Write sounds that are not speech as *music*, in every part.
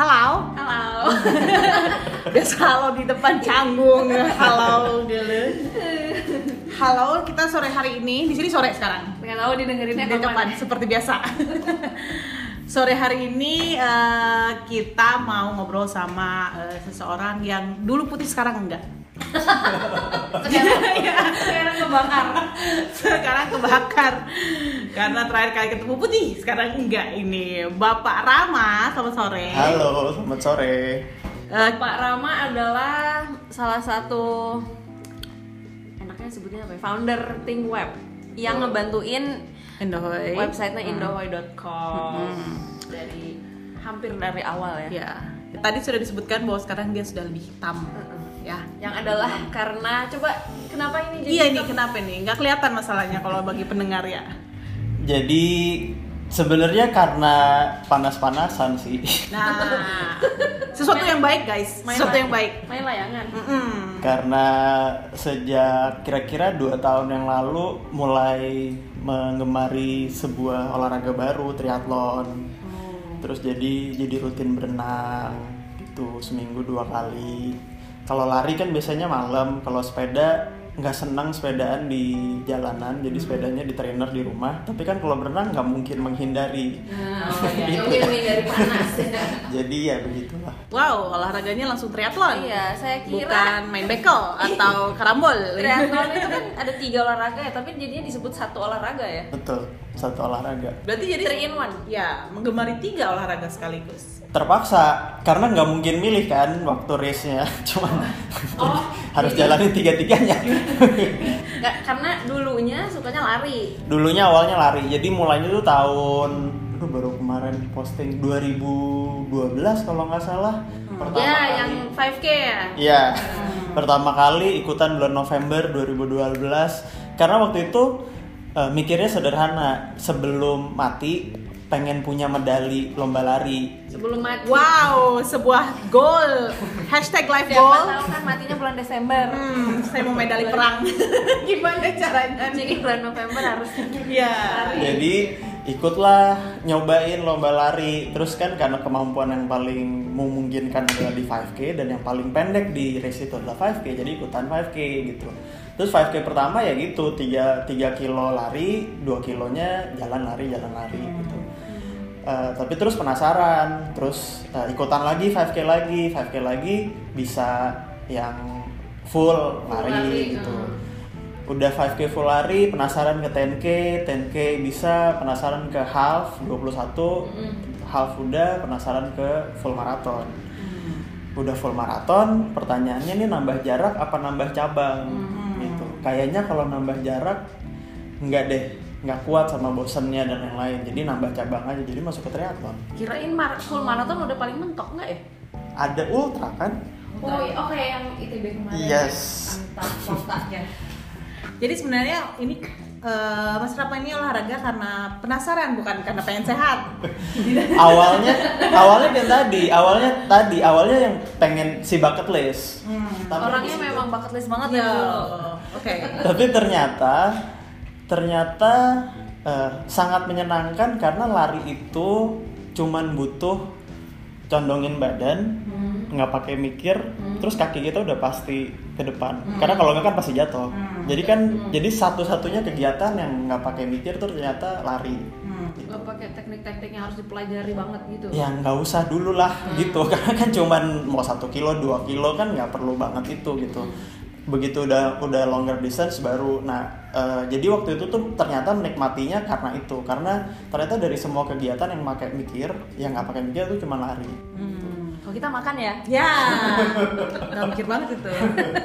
Halo. Halo. *laughs* Biasa halo di depan canggung. Halo dulu. Halo, kita sore hari ini di sini sore sekarang. Nggak tahu didengerinnya Di depan kapan. seperti biasa. *laughs* sore hari ini eh, kita mau ngobrol sama eh, seseorang yang dulu putih sekarang enggak. Sekarang, *laughs* sekarang kebakar. sekarang kebakar karena terakhir kali ketemu putih sekarang enggak ini Bapak Rama selamat sore Halo, selamat sore. Eh, Pak Rama adalah salah satu enaknya sebutnya apa ya? Founder Think Web yang ngebantuin Indohoy websitenya Hmm. indohoy.com Hmm. dari hampir dari awal ya. ya tadi sudah disebutkan bahwa sekarang dia sudah lebih hitam. Ya Yang adalah karena coba kenapa ini jadi iya nih kenapa nih nggak kelihatan masalahnya kalau bagi pendengar ya Jadi sebenarnya karena panas-panasan sih. nah *laughs* sesuatu yang baik guys Main sesuatu yang baik Main layangan. Mm-mm. karena sejak kira-kira dua tahun yang lalu mulai menggemari sebuah olahraga baru triathlon. Terus jadi jadi rutin berenang gitu seminggu dua kali. Kalau lari kan biasanya malam, kalau sepeda nggak senang sepedaan di jalanan, jadi sepedanya di trainer di rumah. Tapi kan kalau berenang nggak mungkin menghindari. Nah, *laughs* oh iya, Gitu. mungkin ini dari panas ya. *laughs* Jadi ya begitulah. wow olahraganya langsung triathlon Iya, saya kira bukan main bekel *laughs* atau karambol triathlon itu kan ada tiga olahraga ya, tapi jadinya disebut satu olahraga ya. Betul, satu olahraga. berarti jadi Three in one. ya menggemari tiga olahraga sekaligus Terpaksa, karena nggak mungkin milih kan waktu race-nya. *laughs* Cuman Oh, *laughs* harus iya. jalanin tiga-tiganya. *laughs* Nggak, karena dulunya sukanya lari. Dulunya awalnya lari, jadi mulainya tuh tahun aduh baru kemarin posting 2012 kalau nggak salah. Pertama ya, kali. yang 5K ya. Iya. Pertama kali ikutan bulan November 2012 karena waktu itu eh, mikirnya sederhana, sebelum mati pengen punya medali lomba lari. Sebelum mati. Wow, sebuah goal. Hashtag life Siapa goal. tahu kan matinya bulan Desember. Hmm, saya mau medali perang. *laughs* Gimana caranya Jadi bulan November harus Ya. Jadi ikutlah nyobain lomba lari terus kan karena kemampuan yang paling memungkinkan adalah di 5K dan yang paling pendek di race itu adalah 5K jadi ikutan 5K gitu terus 5K pertama ya gitu 3, 3 kilo lari 2 kilonya jalan lari jalan lari gitu Eh, tapi terus penasaran terus eh, ikutan lagi 5K lagi 5K lagi bisa yang full lari, lari, gitu hmm. udah 5k full lari penasaran ke 10k 10k bisa penasaran ke half 21 Mm. half udah penasaran ke full maraton udah full maraton pertanyaannya nih nambah jarak apa nambah cabang Hmm. gitu kayaknya kalau nambah jarak nggak deh nggak kuat sama bosennya dan yang lain jadi nambah cabang aja jadi masuk ke triathlon kirain mar full marathon udah paling mentok nggak ya? ada ultra kan Oh, iya, oke yang ITB kemarin. Yes. Kotanya. Jadi sebenarnya ini eh, Mas Rapa ini olahraga karena penasaran bukan karena pengen sehat. *laughs* awalnya awalnya kan tadi awalnya tadi awalnya yang pengen si bucket list Hmm. Tapi Orangnya memang bucket list banget Ya. ya dulu. Oke. tapi ternyata ternyata eh, sangat menyenangkan karena lari itu cuman butuh condongin badan Hmm. nggak pakai mikir terus kaki kita udah pasti ke depan Hmm. karena kalau nggak kan pasti jatuh Hmm. jadi kan jadi satu-satunya kegiatan yang nggak pakai mikir tuh ternyata lari Hmm. Gak pakai teknik-teknik yang harus dipelajari banget gitu. ya nggak usah dulu lah gitu *laughs* karena kan cuman mau satu kilo dua kilo kan nggak perlu banget itu gitu begitu udah udah longer distance baru nah eh, jadi waktu itu tuh ternyata menikmatinya karena itu karena ternyata dari semua kegiatan yang pakai mikir yang nggak pakai mikir tuh cuma lari Hmm. Kalau kita makan ya. Ya. *laughs* Gak mikir banget itu.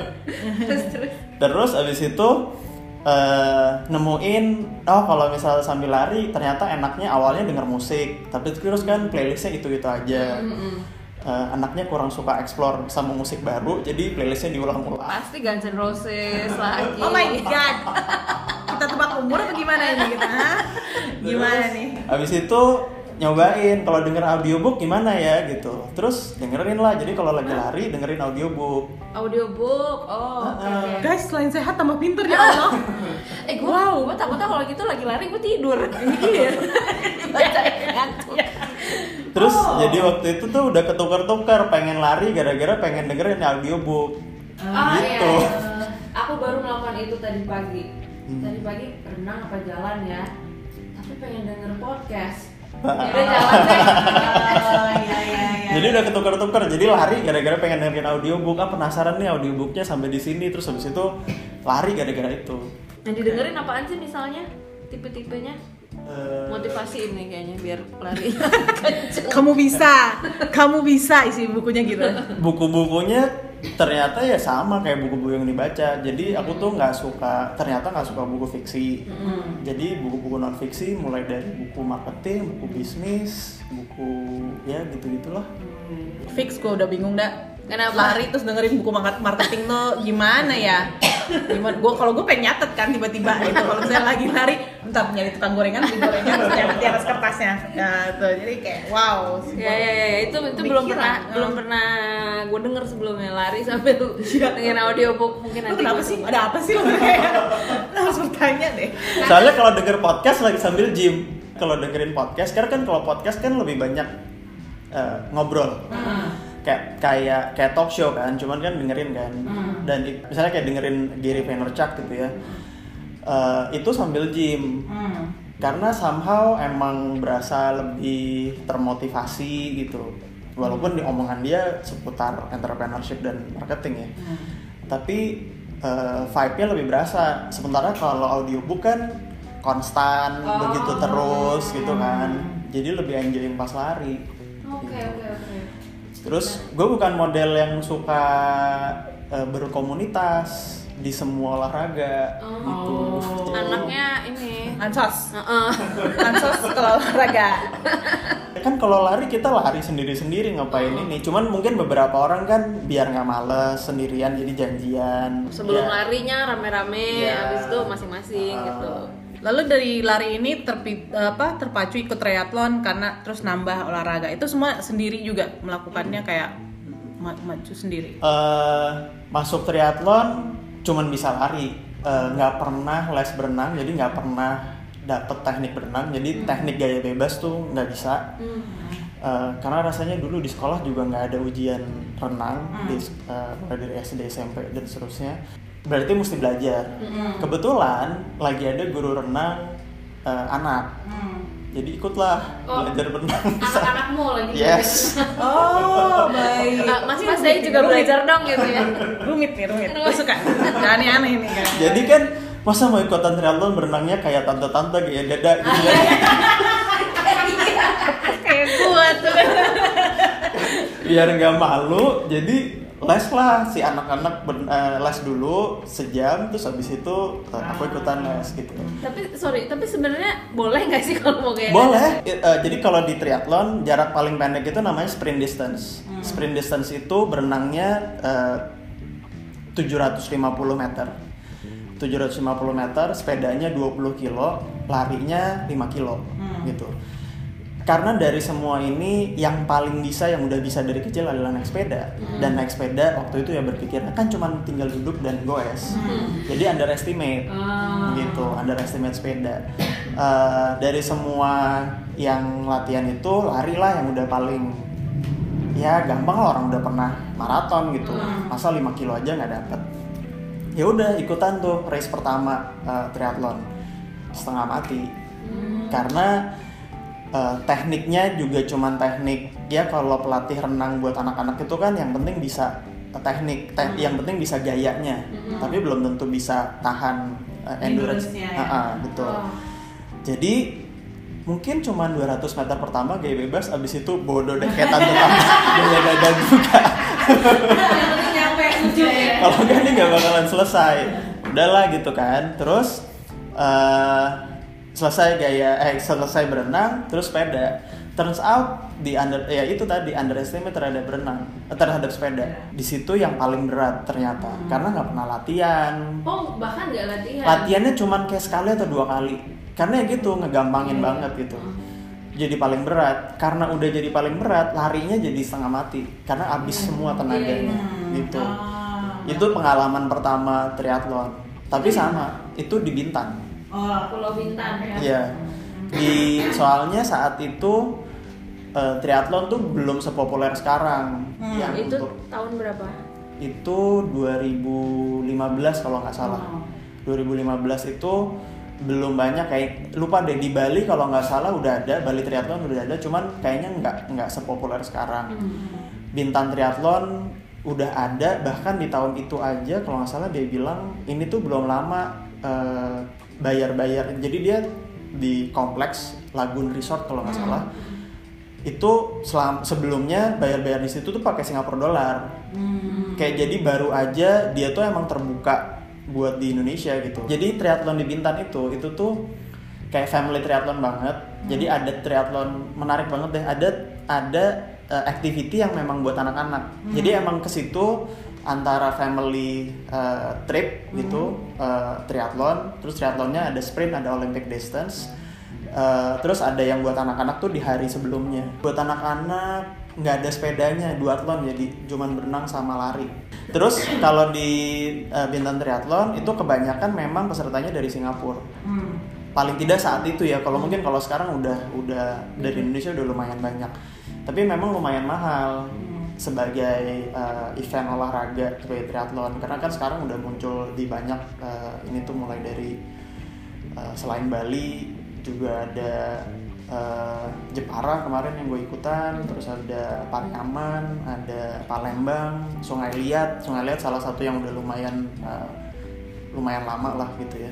*laughs* terus terus. terus abis itu eh, nemuin oh kalau misal sambil lari ternyata enaknya awalnya denger musik tapi terus kan playlistnya itu itu aja Mm-mm. Eh, anaknya kurang suka explore sama musik baru jadi playlistnya diulang-ulang Pasti Guns N' Roses lagi. Oh my god. *laughs* Kita tebak umur atau gimana ini kita? Gimana Terus, nih? Habis itu nyobain kalau denger audiobook gimana ya gitu. Terus dengerin lah. Jadi kalau lagi lari dengerin audiobook. Audiobook. Oh, oke. Ah. oke. Guys, selain sehat tambah pinter ya Allah. *laughs* Eh gue wow. gue takutnya kalau gitu lagi lari gue tidur. Iya. *laughs* Baca terus Oh. jadi waktu itu tuh udah ketukar-tukar pengen lari gara-gara pengen dengerin audiobook Ah, gitu iya, iya. Aku baru melakukan itu tadi pagi. Hmm. Tadi pagi renang apa jalan ya? Tapi pengen denger podcast. Ah. Udah jalan deh. *laughs* Oh, iya iya iya. Jadi udah ketukar-tukar, jadi lari gara-gara pengen dengerin audiobook. Ah penasaran nih audiobooknya sampai di sini, terus habis itu lari gara-gara itu. Yang didengerin apaan sih misalnya? Tipe-tipenya? Eh, Motivasi ini kayaknya biar lari. *laughs* kamu bisa, kamu bisa isi bukunya gitu. buku-bukunya ternyata ya sama kayak buku-buku yang dibaca. Jadi aku tuh nggak suka, ternyata nggak suka buku fiksi. Jadi buku-buku non fiksi mulai dari buku marketing, buku bisnis, buku ya gitu-gitulah. Fix gue udah bingung dah. Kenapa? Lari terus dengerin buku market- marketing tuh gimana ya? Gimana? Gua kalau gue pengen nyatet kan tiba-tiba itu kalau saya lagi lari, entar nyari tukang gorengan, beli gorengan terus nyatet di atas kertasnya. Nah, tuh jadi kayak wow. Ya, ya, ya, ya. itu itu belum pernah Ah. belum pernah gue denger sebelumnya lari sambil dengan audiobook mungkin Lu nanti kenapa sih? coba. Ada apa sih lo *laughs* kayak? Harus bertanya deh. Soalnya kalau denger podcast lagi sambil gym, kalau dengerin podcast, karena kan kalau podcast kan lebih banyak eh, ngobrol. Kayak kayak kayak talk show kan, cuman kan dengerin kan. Dan i- misalnya kayak dengerin Gary Vaynerchuk gitu ya. eh, itu sambil gym. Hmm. Karena somehow emang berasa lebih termotivasi gitu. Walaupun di omongan dia seputar entrepreneurship dan marketing ya. Tapi eh, vibe-nya lebih berasa. Sementara kalau audiobook kan konstan begitu terus gitu kan. Jadi lebih enjoying pas lari. Oke Gitu. oke oke. Terus gue bukan model yang suka eh, berkomunitas di semua olahraga gitu. Oh. Anaknya ini. Ansos. Heeh. *laughs* Ansos kalau olahraga. *laughs* kan kalau lari kita lari sendiri-sendiri ngapain Hmm. ini cuman mungkin beberapa orang kan biar nggak males sendirian jadi janjian Sebelum Ya. larinya rame-rame, Iya. habis itu masing-masing Ah. gitu. Lalu dari lari ini terpi, apa terpacu ikut triathlon karena terus nambah olahraga. Itu semua sendiri juga melakukannya kayak ma- maju sendiri. Eh, masuk triathlon cuman bisa lari Eh, nggak pernah les berenang jadi nggak pernah dapet teknik berenang jadi teknik gaya bebas tuh nggak bisa Hmm. Eh, karena rasanya dulu di sekolah juga nggak ada ujian renang di, eh, mulai dari SD SMP dan seterusnya berarti mesti belajar kebetulan lagi ada guru renang eh, anak jadi ikutlah Oh. belajar berenang Anak-anakmu lagi. yes *laughs* Oh, baik. Ah, Mas Mas saya juga belajar dong gitu ya. Rumit nih, rumit. Gue suka. Aneh-aneh nih kan. jadi kan masa mau ikutan triathlon berenangnya kayak tante-tante kayak dada gitu ya kayak gua tuh. biar nggak malu jadi les lah si anak-anak ber- eh, les dulu sejam terus habis itu eh, aku ikutan les gitu Tapi sorry, tapi sebenarnya boleh nggak sih *laughs* kalau mau kayak Boleh. I- eh, jadi kalau di triathlon jarak paling pendek itu namanya sprint distance. Sprint distance itu berenangnya eh, 750 meter. 750 meter, sepedanya 20 kilo, larinya 5 kilo gitu. Karena dari semua ini yang paling bisa yang udah bisa dari kecil adalah naik sepeda. Dan naik sepeda waktu itu ya berpikir kan cuma tinggal duduk dan goes. Jadi underestimate gitu, underestimate sepeda. Eh, dari semua yang latihan itu lari lah yang udah paling ya gampang lah orang udah pernah maraton gitu. Masa 5 kilo aja nggak dapet. Ya udah ikutan tuh race pertama eh, triathlon setengah mati karena eh, tekniknya juga cuman teknik ya kalau pelatih renang buat anak-anak itu kan yang penting bisa eh, teknik te- yang penting bisa gayanya tapi belum tentu bisa tahan eh, endurance. ya. Ah, ah, betul. Oh. jadi mungkin cuman 200 meter pertama gaya bebas abis itu bodoh deh kayak tante tante *laughs* dada juga. Ya. kalau enggak ini nggak bakalan selesai. Udahlah gitu kan. Terus eh selesai gaya eh selesai berenang terus sepeda. Turns out di under ya itu tadi underestimate terhadap berenang eh, terhadap sepeda. Di situ yang paling berat ternyata karena nggak pernah latihan. Oh, bahkan nggak latihan. latihannya cuman kayak sekali atau dua kali. Karena ya gitu ngegampangin banget gitu. Jadi paling berat. Karena udah jadi paling berat larinya jadi setengah mati. Karena habis semua tenaganya gitu. Ah. itu pengalaman pertama triathlon. Tapi sama itu di Bintan Oh. Pulau Bintan ya. Iya di soalnya saat itu eh, triathlon tuh belum sepopuler sekarang Hmm, yang itu untuk tahun berapa itu 2015 kalau nggak salah. Oh. 2015 itu belum banyak kayak lupa deh di Bali kalau nggak salah udah ada Bali Triathlon udah ada cuman kayaknya nggak nggak sepopuler sekarang. Bintan Triathlon udah ada bahkan di tahun itu aja kalau nggak salah dia bilang ini tuh belum lama eh, bayar-bayar. Jadi dia di kompleks Lagun Resort kalau nggak salah. Itu selam, sebelumnya bayar-bayar di situ tuh pakai Singapura dolar kayak jadi baru aja dia tuh emang terbuka buat di Indonesia gitu. Jadi triathlon di Bintan itu itu tuh kayak family triathlon banget. Jadi ada triathlon menarik banget deh. Ada ada uh, activity yang memang buat anak-anak. Jadi emang ke situ antara family uh, trip gitu uh, triathlon terus triathlonnya ada sprint ada Olympic distance Uh, terus ada yang buat anak-anak tuh di hari sebelumnya. Buat anak-anak nggak ada sepedanya, duathlon jadi cuman berenang sama lari. Terus kalau di uh, Bintan Triathlon itu kebanyakan memang pesertanya dari Singapura. Hmm. Paling tidak saat itu ya. Kalau mungkin kalau sekarang udah udah dari Indonesia udah lumayan banyak. Tapi memang lumayan mahal sebagai uh, event olahraga sebagai triathlon. Karena kan sekarang udah muncul di banyak uh, ini tuh mulai dari uh, selain Bali juga ada uh, Jepara kemarin yang gue ikutan terus ada Pariaman ada Palembang Sungai Liat. Sungai Liat salah satu yang udah lumayan uh, lumayan lama lah gitu ya.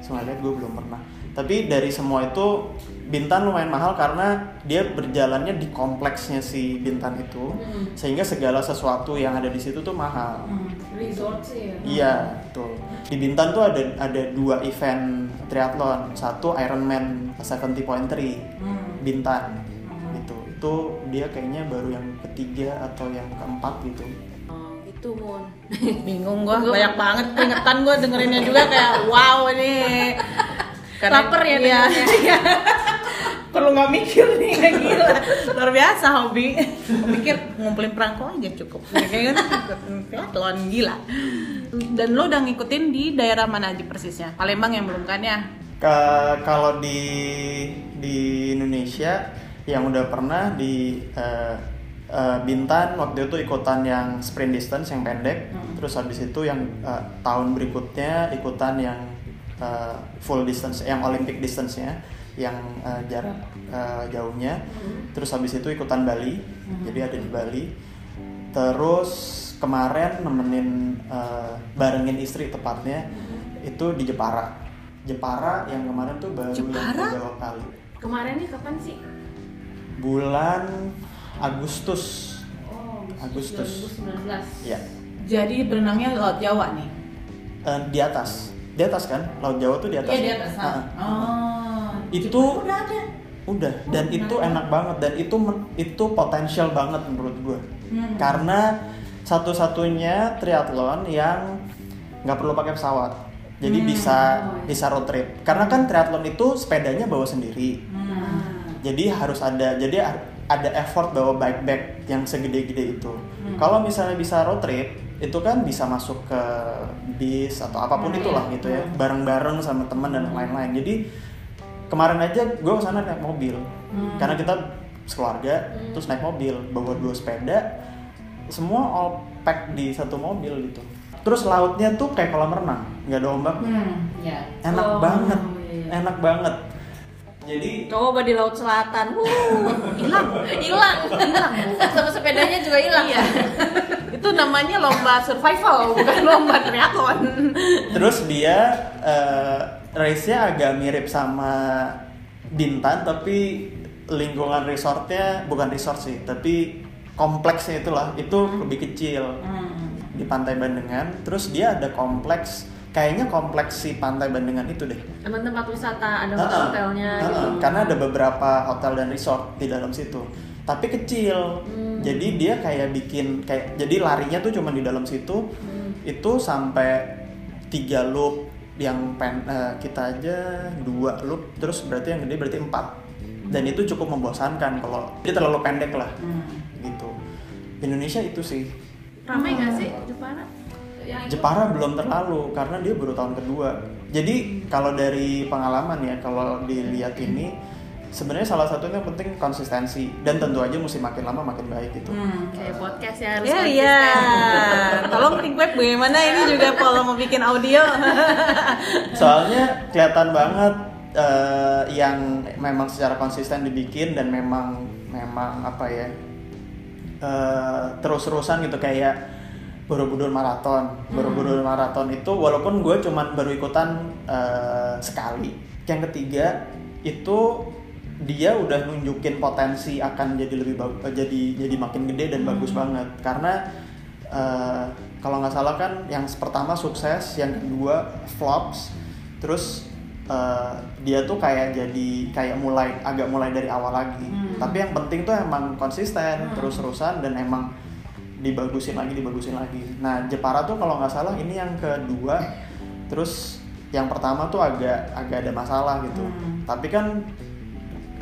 Sungai Liat gue belum pernah. Tapi dari semua itu Bintan lumayan mahal karena dia berjalannya di kompleksnya si Bintan itu sehingga segala sesuatu yang ada di situ tuh mahal resort sih ya Iya, betul. Di Bintan tuh ada ada dua event triathlon. Satu Ironman 70.3 Hmm. Bintan. Gitu. Itu dia kayaknya baru yang ketiga atau yang keempat gitu. oh, gitu mon *laughs* Bingung gua, banyak banget keringetan gua dengerinnya juga kayak wow ini. Laper ya dengernya. iya. *laughs* Perlu nggak mikir nih kayak *laughs* gila. Luar biasa hobi. Mikir ngumpulin perangko aja cukup. Kayak kan triathlon gila. Dan lo udah ngikutin di daerah mana aja persisnya? Palembang yang belum kan ya? Ke- kalau di di Indonesia yang udah pernah di eh, eh, Bintan waktu itu ikutan yang sprint distance yang pendek. Terus habis itu yang eh, tahun berikutnya ikutan yang eh, full distance, yang Olympic distance-nya, yang eh, jarak eh, jauhnya. Terus habis itu ikutan Bali, jadi ada di Bali. Terus kemarin nemenin eh, barengin istri tepatnya itu di Jepara. Jepara yang kemarin tuh baru yang Jepara? kedua kali. kemarin nih kapan sih Bulan Agustus. oh Agustus. 2019 Ya. Jadi berenangnya laut Jawa nih. Eh, di atas. Di atas kan? Laut Jawa tuh di atas. Iya di atas. Ah, ah. Oh. Itu- udah ada. Udah, dan itu enak banget dan itu itu potensial banget menurut gue. Hmm. Karena satu-satunya triathlon yang nggak perlu pakai pesawat. Jadi Hmm. bisa bisa road trip. Karena kan triathlon itu sepedanya bawa sendiri. Hmm. Jadi harus ada jadi ada effort bawa bike bag yang segede-gede itu. Hmm. Kalau misalnya bisa road trip itu kan bisa masuk ke bis atau apa pun Hmm, itulah gitu ya, bareng-bareng sama teman dan lain-lain. Jadi kemarin aja gue ke sana naik mobil Hmm. karena kita sekeluarga terus naik mobil bawa dua sepeda semua all pack di satu mobil gitu terus lautnya tuh kayak kolam renang nggak ada ombak Hmm. Ya. enak Oh, banget iya. enak banget jadi coba di laut selatan Wuh, *laughs* hilang hilang sama sepedanya juga hilang Iya. Itu namanya lomba survival, bukan lomba triathlon. terus dia eh, race-nya agak mirip sama Bintan tapi lingkungan resortnya bukan resort sih tapi kompleksnya itulah. Itu lebih kecil Hmm. di Pantai Bandengan. Terus dia ada kompleks kayaknya kompleks si Pantai Bandengan itu deh. Teman tempat wisata ada Heeh. hotelnya Heeh, gitu. Karena ada beberapa hotel dan resort di dalam situ. Tapi kecil. Hmm. jadi dia kayak bikin kayak jadi larinya tuh cuma di dalam situ. Hmm. itu sampai tiga loop yang pen, eh, kita aja dua loop terus berarti yang gede berarti empat. Dan itu cukup membosankan kalau dia terlalu pendek lah. Hmm. gitu. Indonesia itu sih. Ramai nggak sih? Jepara? Yang ikut? Jepara belum terlalu karena dia baru tahun kedua. Jadi kalau dari pengalaman ya, kalau dilihat ini sebenarnya salah satunya yang penting konsistensi dan tentu aja mesti makin lama makin baik gitu. Hmm. Kayak podcast ya harus Ya konsisten. iya. Tolong think web bagaimana ini juga kalau mau bikin audio. *laughs* Soalnya kelihatan banget eh, yang memang secara konsisten dibikin dan memang memang apa ya eh, terus-terusan gitu kayak Borobudur maraton. Borobudur maraton itu walaupun gue cuman baru ikutan eh, sekali. Yang ketiga itu dia udah nunjukin potensi akan jadi lebih bagus, jadi jadi makin gede dan bagus banget karena eh, kalau nggak salah kan yang pertama sukses, yang kedua flops, terus eh, dia tuh kayak jadi kayak mulai agak mulai dari awal lagi. Hmm. Tapi yang penting tuh emang konsisten, Hmm. terus-terusan dan emang dibagusin lagi, dibagusin lagi. Nah Jepara tuh kalau nggak salah ini yang kedua, terus yang pertama tuh agak agak ada masalah gitu. Hmm. Tapi kan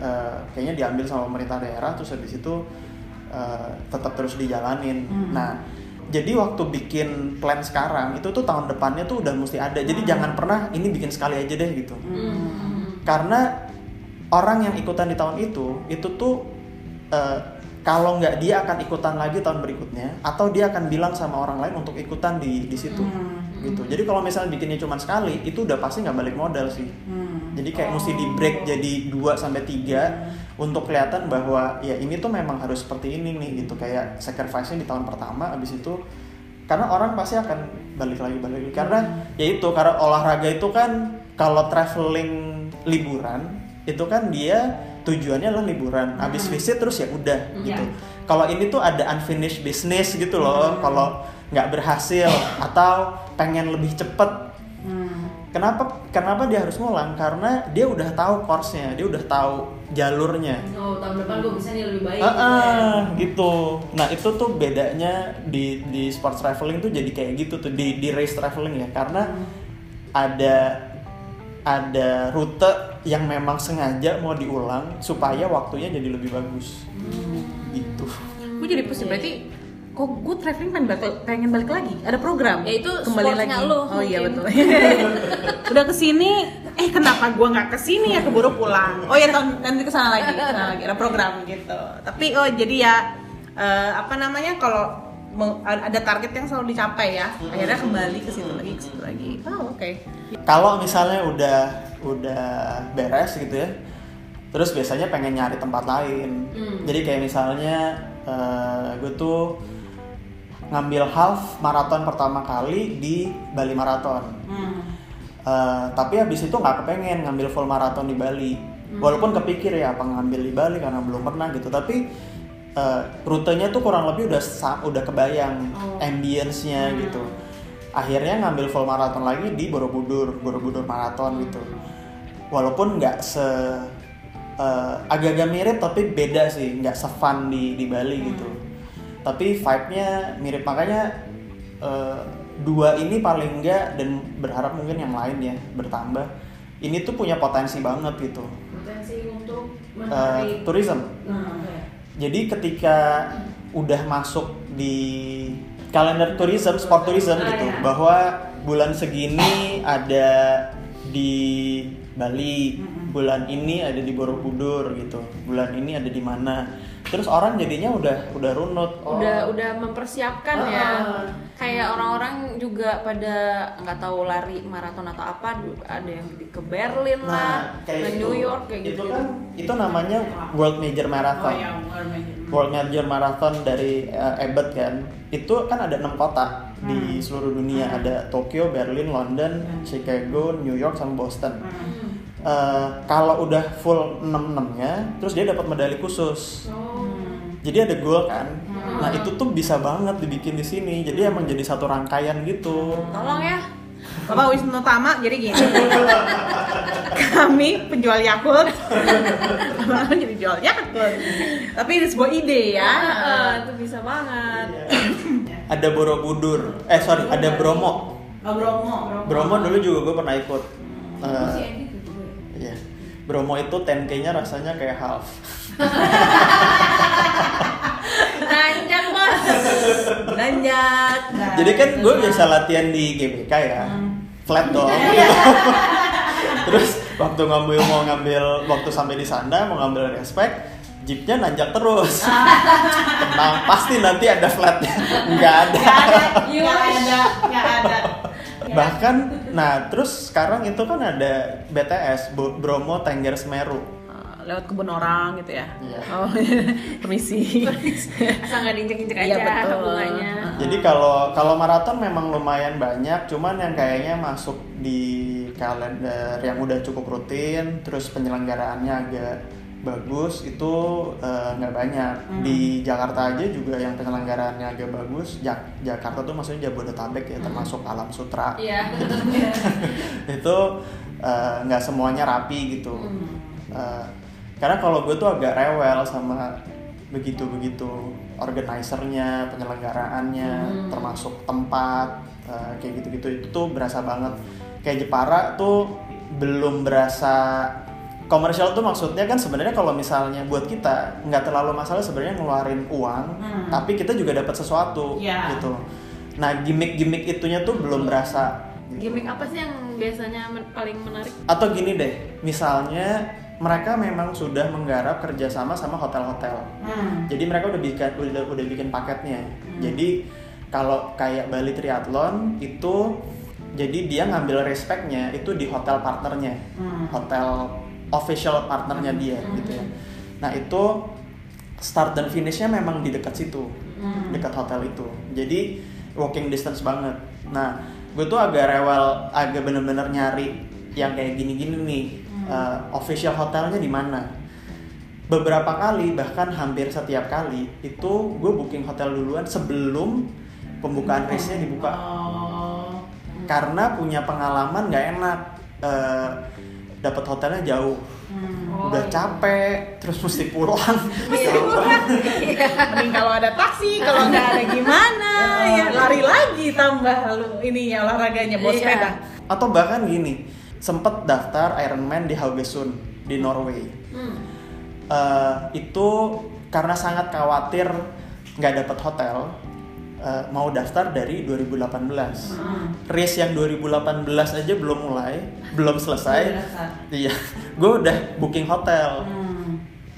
eh, kayaknya diambil sama pemerintah daerah, terus habis itu eh, tetap terus dijalanin. Hmm. Nah jadi waktu bikin plan sekarang itu tuh tahun depannya tuh udah mesti ada. Jadi Hmm. jangan pernah ini bikin sekali aja deh gitu. Hmm. Karena orang yang ikutan di tahun itu itu tuh eh, kalau nggak dia akan ikutan lagi tahun berikutnya atau dia akan bilang sama orang lain untuk ikutan di di situ Hmm. Gitu. Jadi kalau misalnya bikinnya cuma sekali itu udah pasti nggak balik modal sih. Hmm. Jadi kayak mesti di break jadi 2 sampai 3 untuk kelihatan bahwa ya ini tuh memang harus seperti ini nih gitu. Kayak sacrifice-nya di tahun pertama abis itu karena orang pasti akan balik lagi balik lagi. Karena ya itu karena olahraga itu kan kalau traveling liburan itu kan dia tujuannya adalah liburan. Habis visit terus ya udah gitu. Kalau ini tuh ada unfinished business gitu loh. Kalau nggak berhasil atau pengen lebih cepet Hmm. Kenapa kenapa dia harus ngulang? Karena dia udah tahu course-nya, dia udah tahu jalurnya. Oh, tahun depan gue bisa nih lebih baik. Gitu ya. ah, gitu. Nah itu tuh bedanya di di sports traveling tuh jadi kayak gitu tuh di di race traveling ya, karena ada ada rute yang memang sengaja mau diulang supaya waktunya jadi lebih bagus. Gitu. Gue jadi pusing berarti kok gue traveling pengen balik, pengen balik lagi? Ada program? Ya, itu kembali lagi. lu, oh iya mungkin. betul. *laughs* Udah ke sini eh kenapa gue nggak ke sini ya? Keburu pulang. Oh ya tahun nanti ke sana lagi ke sana lagi. Ada program gitu. Tapi oh jadi ya eh, apa namanya kalau mau- ada target yang selalu dicapai ya akhirnya kembali ke situ lagi ke situ lagi. Oh oke. Kalau misalnya udah udah beres gitu ya, terus biasanya pengen nyari tempat lain. Hmm. Jadi kayak misalnya gue tuh ngambil half maraton pertama kali di Bali Marathon. Hmm. Eh, tapi habis itu nggak kepengen ngambil full maraton di Bali. Walaupun kepikir ya apa ngambil di Bali karena belum pernah gitu. Tapi eh, rutenya tuh kurang lebih udah udah kebayang Oh. ambience-nya gitu. Akhirnya ngambil full maraton lagi di Borobudur, Borobudur Marathon gitu. Walaupun nggak se eh, agak-agak mirip tapi beda sih, nggak se-fun di di Bali gitu. Tapi vibe-nya mirip makanya eh, dua ini paling enggak dan berharap mungkin yang lain ya bertambah. Ini tuh punya potensi banget gitu. Potensi untuk Eh, menarik. tourism. Nah, oke. Jadi ketika udah masuk di kalender tourism, sport tourism Ah, gitu, ya. bahwa bulan segini ada di Bali, bulan ini ada di Borobudur gitu, bulan ini ada di mana. Terus orang jadinya udah udah runut. oh, udah udah mempersiapkan Ah. ya kayak orang-orang juga pada nggak tahu lari maraton atau apa ada yang di ke Berlin lah Nah, kayak ke itu. New York kayak itu gitu kan itu namanya World Major Marathon. oh ya World Major Marathon dari eh, Abbott kan itu kan ada enam kota di Hmm. seluruh dunia ada Tokyo, Berlin, London, Chicago, New York sama Boston. Hmm. Eh, kalau udah full 6 enamnya, terus dia dapat medali khusus. Jadi ada goal kan. Nah itu tuh bisa banget dibikin di sini. Jadi emang jadi satu rangkaian gitu. tolong ya Bapak Wisnu Tama jadi gini kami penjual Yakult Abang jadi jual Yakult tapi ini sebuah ide ya Ah, itu bisa banget Ada Borobudur, eh sorry, ada Bromo. Oh, Bromo Bromo dulu juga gue pernah ikut. Eh, Bromo itu 10K-nya rasanya kayak half. nanjak bos Nanjak. Jadi kan gue biasa latihan di GBK ya. flat dong gitu. *laughs* *laughs* terus waktu ngambil mau ngambil waktu sampai di sana mau ngambil respect jeepnya nanjak terus. Tenang pasti nanti ada flatnya. Nggak ada. Nggak ada. *laughs* Nggak ada bahkan nah terus sekarang itu kan ada BTS Bromo Tengger Semeru Uh, lewat kebun orang gitu ya Iya. oh *laughs* permisi asal nggak diinjek-injek aja Iya, betul. bunganya Uh. Jadi kalau kalau maraton memang lumayan banyak, cuman yang kayaknya masuk di kalender yang udah cukup rutin, terus penyelenggaraannya agak bagus itu eh, nggak banyak. Hmm. Di Jakarta aja juga yang penyelenggaraannya agak bagus. Jak- Jakarta tuh maksudnya Jabodetabek ya, termasuk Alam Sutra. iya *laughs* itu eh, nggak semuanya rapi gitu. Eh, karena kalau gue tuh agak rewel sama begitu-begitu organisernya, penyelenggaraannya, termasuk tempat eh, kayak gitu-gitu itu tuh berasa banget. Kayak Jepara tuh belum berasa komersial tuh maksudnya kan sebenarnya kalau misalnya buat kita nggak terlalu masalah sebenarnya ngeluarin uang, Hmm. tapi kita juga dapat sesuatu Iya. gitu. Nah gimmick-gimmick itunya tuh belum berasa. gitu. gimmick apa sih yang biasanya men- paling menarik Atau gini deh, misalnya mereka memang sudah menggarap kerjasama sama hotel-hotel. Hmm. Jadi mereka udah bikin udah, udah bikin paketnya. Jadi kalau kayak Bali Triathlon itu jadi dia ngambil respectnya itu di hotel partnernya, Hmm. hotel official partnernya dia gitu ya. Nah itu start dan finishnya memang di dekat situ, Hmm. dekat hotel itu. Jadi walking distance banget. Nah gue tuh agak rewel, agak bener-bener nyari yang kayak gini-gini nih. Uh, official hotelnya di mana? beberapa kali bahkan hampir setiap kali itu gue booking hotel duluan sebelum pembukaan race-nya dibuka Oh. karena punya pengalaman nggak enak eh, dapat hotelnya jauh Hmm. Oh, udah iya. capek terus mesti pulang *laughs* Mending kalau ada taksi, kalau nggak ada gimana, ya lari lagi tambah lu ininya olahraganya bos Iya. sepeda. atau bahkan gini sempet daftar Ironman di Haugesund di Norway Hmm. Eh, itu karena sangat khawatir nggak dapat hotel eh, mau daftar dari 2018 Hmm. race yang 2018 aja belum mulai belum selesai. Iya *laughs* gue udah booking hotel. Hmm.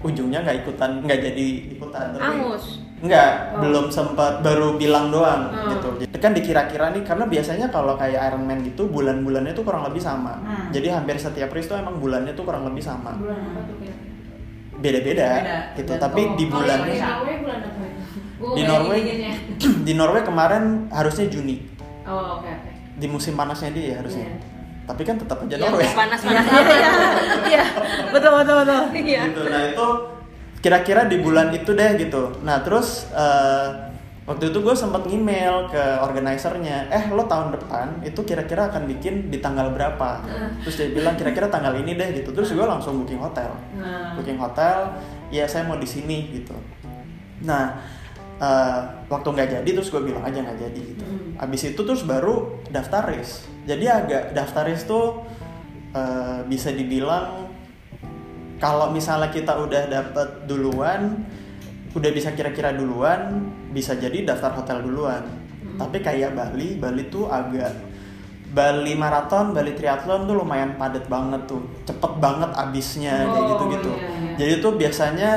ujungnya nggak ikutan nggak jadi ikutan tapi angus. Nggak Oh. belum sempat baru bilang doang Hmm. gitu. Jadi kan dikira-kira nih karena biasanya kalau kayak Ironman gitu bulan-bulannya tuh kurang lebih sama. Hmm. jadi hampir setiap race tuh emang bulannya tuh kurang lebih sama. Bulan apa tuh beda-beda Beda. gitu. Dan- tapi oh, di oh, bulannya bulan apa? itu Gua di Norway *clears throat* di Norway kemarin harusnya Juni. Oh oke oke. Di musim panasnya dia ya harusnya. Iya. tapi kan tetap aja Iya, Norway. panas Iya, panas. *laughs* Iya, betul betul betul. iya. Gitu nah itu kira-kira di bulan itu deh gitu. Nah terus eh, waktu itu gue sempat ngemail ke organisernya eh lo tahun depan itu kira-kira akan bikin di tanggal berapa? Terus dia bilang kira-kira tanggal ini deh gitu. Terus gue langsung booking hotel. Nah, booking hotel ya saya mau di sini gitu. Nah eh, waktu nggak jadi terus gue bilang aja nggak jadi gitu. Abis itu terus baru daftar race. Jadi agak daftar race tuh eh, bisa dibilang kalau misalnya kita udah dapet duluan udah bisa kira-kira duluan bisa jadi daftar hotel duluan. Tapi kayak Bali Bali tuh agak Bali maraton, Bali triathlon tuh lumayan padat banget tuh, cepet banget abisnya kayak Oh, gitu-gitu. iya, iya. Jadi tuh biasanya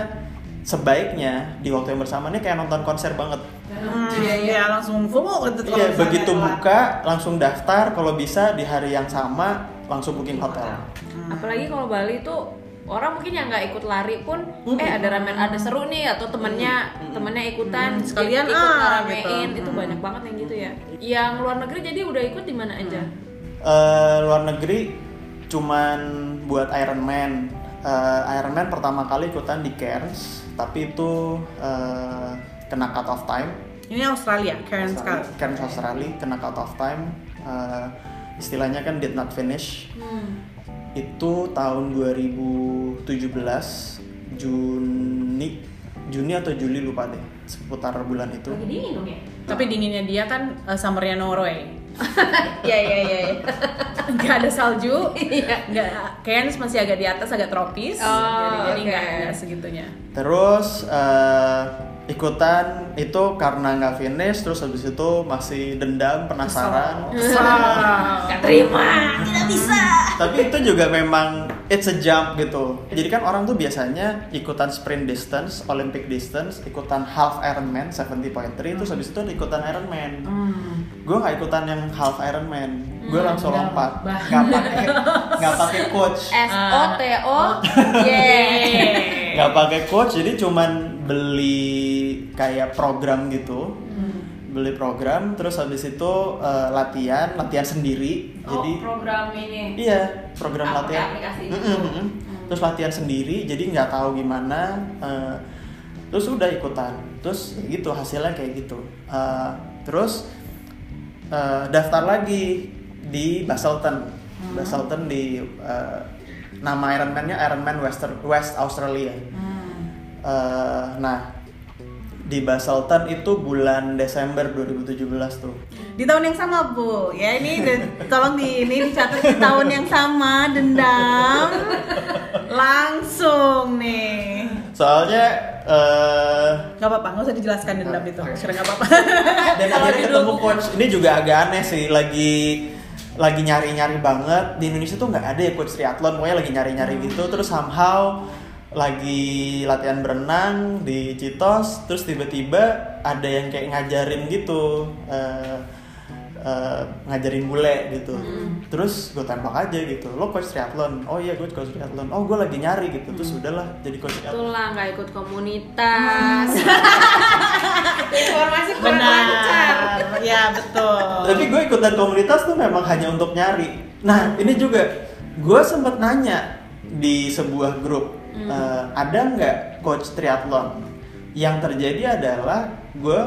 sebaiknya di waktu yang bersamaan ini kayak nonton konser banget. Hmm, iya iya. Langsung FOMO gitu. kalau Iya, begitu buka langsung daftar, kalau bisa di hari yang sama langsung booking hotel. apalagi kalau Bali tuh orang mungkin yang nggak ikut lari pun eh ada ramen ada seru nih atau temennya temennya ikutan Hmm, sekalian, ikut ah, ngeramein gitu. itu banyak banget yang gitu ya. Yang luar negeri jadi udah ikut di mana aja? Eh, luar negeri cuman buat Ironman. Eh, Ironman pertama kali ikutan di Cairns, tapi itu eh, kena cut off time. Ini Australia, Karen sekali. Cairns Australia kena cut off time. Eh, istilahnya kan did not finish. Hmm. Itu tahun 2017 Juni Juni atau Juli lupa deh seputar bulan itu. lagi dingin dong ya Tapi dinginnya dia kan uh, summernya Norway. *laughs* Iya iya iya. iya. Nggak ada salju. Iya. Nggak. Cairns masih agak di atas, agak tropis. Oh, jadi jadi oke. nggak nggak segitunya. Terus eh, ikutan itu karena nggak finish terus habis itu masih dendam penasaran *laughs* Gak terima, tidak bisa. tapi itu juga memang it's a jump gitu. Jadi kan orang tuh biasanya ikutan sprint distance Olympic distance ikutan half Ironman 70.3 terus habis itu ikutan Ironman. Gue nggak ikutan yang half Ironman. Gue langsung lompat. Nggak pakai *laughs* nggak pakai coach. S O T O. Y. nggak pakai coach jadi cuman beli kayak program gitu beli program terus habis itu eh, latihan latihan sendiri. Jadi program ini. iya program latihan. aplikasi mm-mm. terus latihan sendiri jadi nggak tahu gimana eh, terus udah ikutan. Terus gitu hasilnya kayak gitu. Eh, terus eh, daftar lagi di Basselton Basselton di eh, nama Ironman-nya Ironman Western West Australia. Eh, nah di Basselton itu bulan Desember 2017 tuh Di tahun yang sama, Bu. Ya, ini de- tolong di ini dicatat di tahun yang sama dendam. Langsung nih. soalnya eh Gak apa-apa, nggak usah dijelaskan dendam itu. Kira nggak apa-apa. *laughs* dan akhirnya ketemu coach ini juga agak aneh sih lagi lagi nyari-nyari banget di Indonesia tuh nggak ada ya coach triathlon pokoknya lagi nyari-nyari gitu terus somehow lagi latihan berenang di Citos terus tiba-tiba ada yang kayak ngajarin gitu eh, eh, ngajarin bule gitu terus gue tembak aja gitu lo coach triathlon oh iya gue coach triathlon oh gue lagi nyari gitu terus udahlah jadi coach triathlon Itulah nggak ikut komunitas. *laughs* Informasi kurang lancar. Benar. Ya, betul. Tapi gue ikutan komunitas tuh memang hanya untuk nyari. Nah ini juga gue sempet nanya di sebuah grup eh, ada nggak coach triathlon? Yang terjadi adalah gue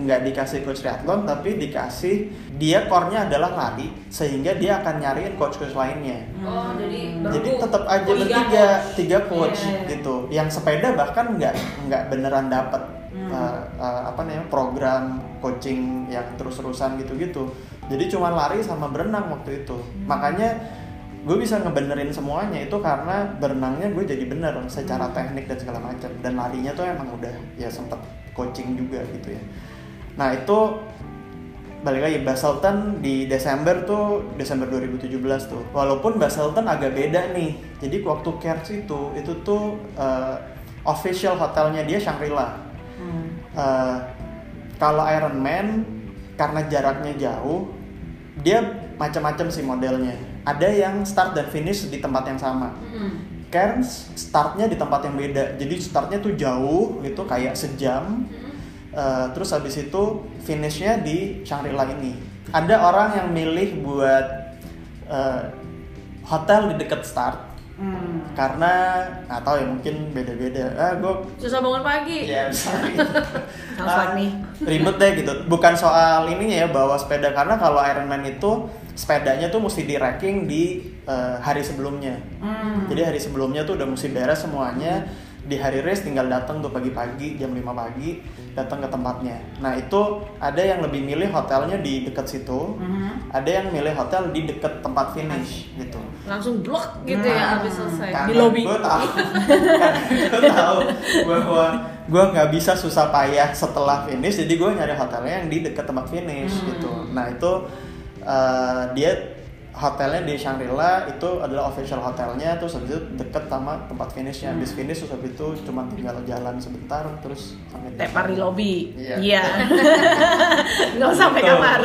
nggak dikasih coach triathlon tapi dikasih dia core-nya adalah lari sehingga dia akan nyariin coach-coach lainnya. Oh, jadi Jadi tetap aja bertiga, tiga coach gitu. Yang sepeda bahkan nggak nggak beneran dapet uh, uh, apa namanya program coaching yang terus-terusan gitu-gitu. Jadi cuma lari sama berenang waktu itu. Makanya gue bisa ngebenerin semuanya itu karena berenangnya gue jadi bener secara teknik dan segala macam. Dan larinya tuh emang udah ya sempet coaching juga gitu ya. Nah itu balik lagi Basselton di Desember tuh Desember 2017 tuh. Walaupun Basselton agak beda nih. Jadi waktu Cairns itu itu tuh uh, official hotelnya dia Shangri-La. Uh, kalau Ironman karena jaraknya jauh dia macam-macam sih modelnya ada yang start dan finish di tempat yang sama Cairns startnya di tempat yang beda jadi startnya tuh jauh gitu kayak sejam Uh, terus habis itu finishnya di Shangri-La ini. Ada orang yang milih buat uh, hotel di dekat start Hmm. karena nggak tahu ya mungkin beda-beda. Ah, gue susah bangun pagi. ya *laughs* sorry. Sounds Ah, like me. ribet deh gitu. Bukan soal ininya ya bawa sepeda karena kalau Ironman itu sepedanya tuh mesti di racking di uh, hari sebelumnya. Hmm. Jadi hari sebelumnya tuh udah mesti beres semuanya. Di hari race tinggal datang tuh pagi-pagi jam 5 pagi datang ke tempatnya. Nah itu ada yang lebih milih hotelnya di dekat situ, Mhm. ada yang milih hotel di dekat tempat finish gitu. Langsung blok gitu ya habis selesai. Di lobby. Gue tahu, *laughs* gue tahu bahwa gue nggak bisa susah payah setelah finish, jadi gue nyari hotelnya yang di dekat tempat finish Hmm. gitu. Nah itu eh, dia hotelnya di Shangri-La itu adalah official hotelnya, terus habis itu deket sama tempat finishnya. Habis finish terus habis itu cuma tinggal jalan sebentar, terus sampai di Tepar di lobby. Iya. Iya. *laughs* Nggak usah sampai kamar.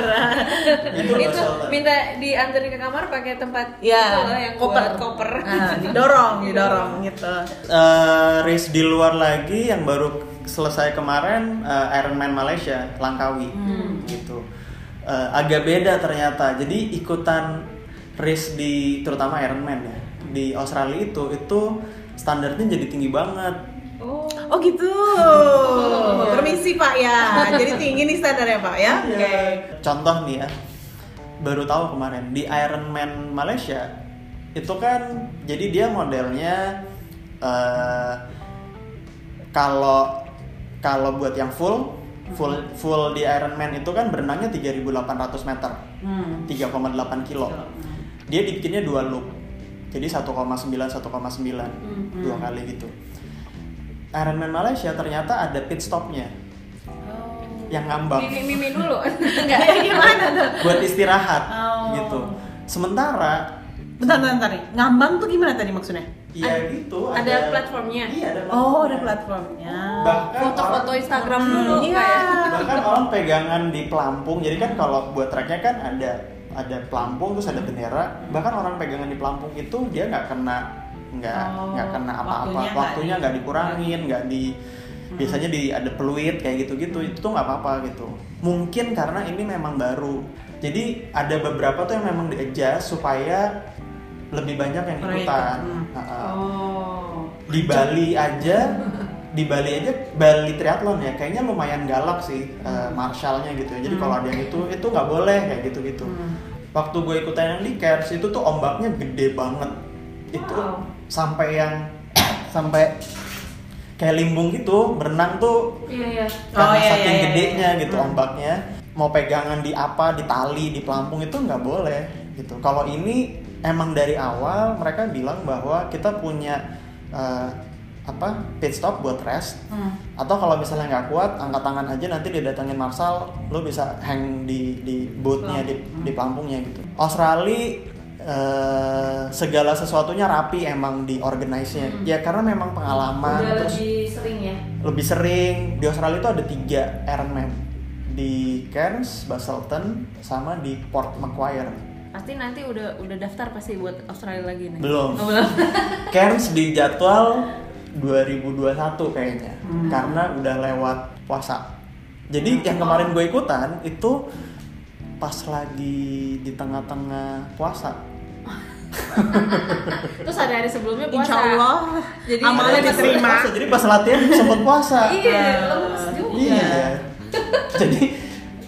Itu itu minta dianterin ke kamar pakai tempat Iya. itu loh yang koper. buat koper. Nah, didorong, didorong gitu. Eh, race di luar lagi yang baru selesai kemarin eh, Ironman Malaysia Langkawi gitu Eh, agak beda ternyata jadi ikutan race di terutama Ironman ya di Australia itu itu standarnya jadi tinggi banget Oh. Oh gitu. Permisi Pak ya. *laughs* Jadi tinggi nih standarnya Pak ya. Oke. contoh nih ya baru tahu kemarin di Ironman Malaysia itu kan jadi dia modelnya eh, kalau kalau buat yang full full full di Ironman itu kan berenangnya 3.800 meter Hmm. 3,8 kilo dia dibikinnya dua loop jadi 1,9 1,9 dua kali gitu Ironman Malaysia ternyata ada pit stopnya yang ngambang Mimi mimi dulu. *laughs* Enggak. Gimana tuh? buat istirahat Oh. gitu. Sementara Bentar, bentar, bentar. Ngambang tuh gimana tadi maksudnya? ya gitu ada platformnya? Iya ada Oh, ada platformnya. platformnya. Bahkan Foto-foto orang- Instagram Hmm, dulu iya. kayak. bahkan orang pegangan di pelampung jadi kan kalau buat treknya kan ada ada pelampung terus ada bendera bahkan orang pegangan di pelampung itu dia nggak kena nggak Oh, nggak kena apa-apa waktunya nggak di- dikurangin nggak di biasanya di ada peluit kayak gitu-gitu itu tuh nggak apa-apa gitu mungkin karena ini memang baru jadi ada beberapa tuh yang memang di adjust supaya lebih banyak yang ikutan ikut, hmm. Oh. di Bali aja di Bali aja Bali Triathlon ya kayaknya lumayan galak sih eh, marshallnya gitu ya jadi Hmm. kalau ada yang itu itu nggak boleh kayak gitu gitu Hmm. waktu gue ikutan yang di itu tuh ombaknya gede banget itu Wow. sampai yang *coughs* sampai kayak limbung gitu berenang tuh Iya iya. karena Oh, iya, saking iya, iya, gedenya iya. gitu Hmm. ombaknya mau pegangan di apa di tali di pelampung itu nggak boleh gitu kalau ini emang dari awal mereka bilang bahwa kita punya eh, apa pit stop buat rest. Hmm. atau kalau misalnya nggak kuat angkat tangan aja nanti didatengin marshal lo bisa hang di di boatnya di, di pelampungnya gitu. Australia eh, segala sesuatunya rapi emang di organize-nya. Ya karena memang pengalaman Udah terus lebih sering ya. lebih sering. Di Australia itu ada tiga Ironman. Di Cairns, Basselton, sama di Port Macquarie. Pasti nanti udah udah daftar pasti buat Australia lagi nih. Belum. Oh, belum. *laughs* Cairns di jadwal 2021 kayaknya, Hmm. karena udah lewat puasa. Jadi yang kemarin gue ikutan itu pas lagi di tengah-tengah puasa. *laughs* Terus ada hari sebelumnya puasa. Insya Allah Jadi amalnya diterima. Puasa, jadi pas latihan sempet puasa. Iya, lemes juga. Iya. *laughs* Jadi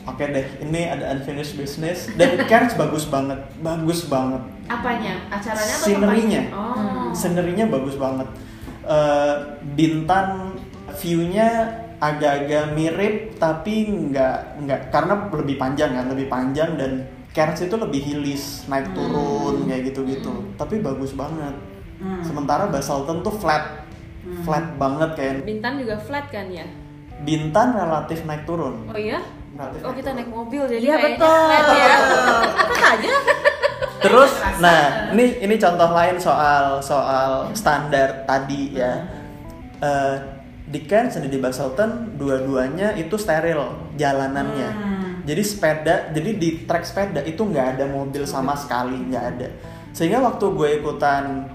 oke deh, ini ada unfinished business dan Cairns bagus banget, bagus banget. Apanya? Acaranya atau Scenery-nya. tempatnya? Oh. Scenery-nya bagus banget. Eh, Bintan view-nya agak-agak mirip tapi nggak nggak karena lebih panjang kan, lebih panjang dan Cairns itu lebih hillis, naik turun kayak gitu-gitu. Tapi bagus banget. Hmm. Sementara Basselton tuh flat, flat banget kayak Bintan juga flat kan ya? Bintan relatif naik turun. Oh iya? Relatif Oh kita naik mobil jadi Iya kayaknya betul. flat ya. Aja. Terus, nah ini ini contoh lain soal soal standar tadi ya. Eh, di Cairns dan di Basselton dua-duanya itu steril jalanannya. Hmm. Jadi sepeda, jadi di trek sepeda itu nggak ada mobil sama sekali nggak ada. Sehingga waktu gue ikutan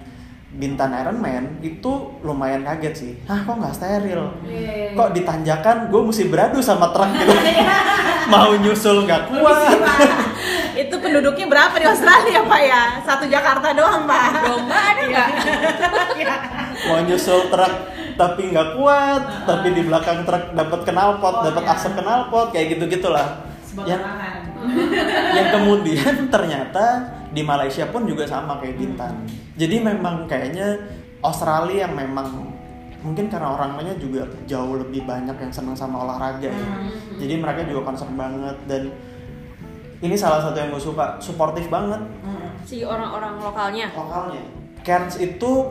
Bintan Ironman itu lumayan kaget sih. Hah kok nggak steril? Iya. Kok di tanjakan gue mesti beradu sama truk gitu. *laughs* Mau nyusul nggak kuat. Itu penduduknya berapa di Australia Pak ya? Satu Jakarta doang Pak. Domba ada nggak? mau nyusul truk tapi nggak kuat tapi di belakang truk dapat knalpot Oh, dapat iya. asap knalpot kayak gitu gitulah yang yang kemudian ternyata di Malaysia pun juga sama kayak Bintan jadi memang kayaknya Australia yang memang mungkin karena orangnya juga jauh lebih banyak yang senang sama olahraga ya. Hmm. jadi mereka juga concern banget dan ini salah satu yang gue suka suportif banget Hmm. Si orang-orang lokalnya. lokalnya. Cairns itu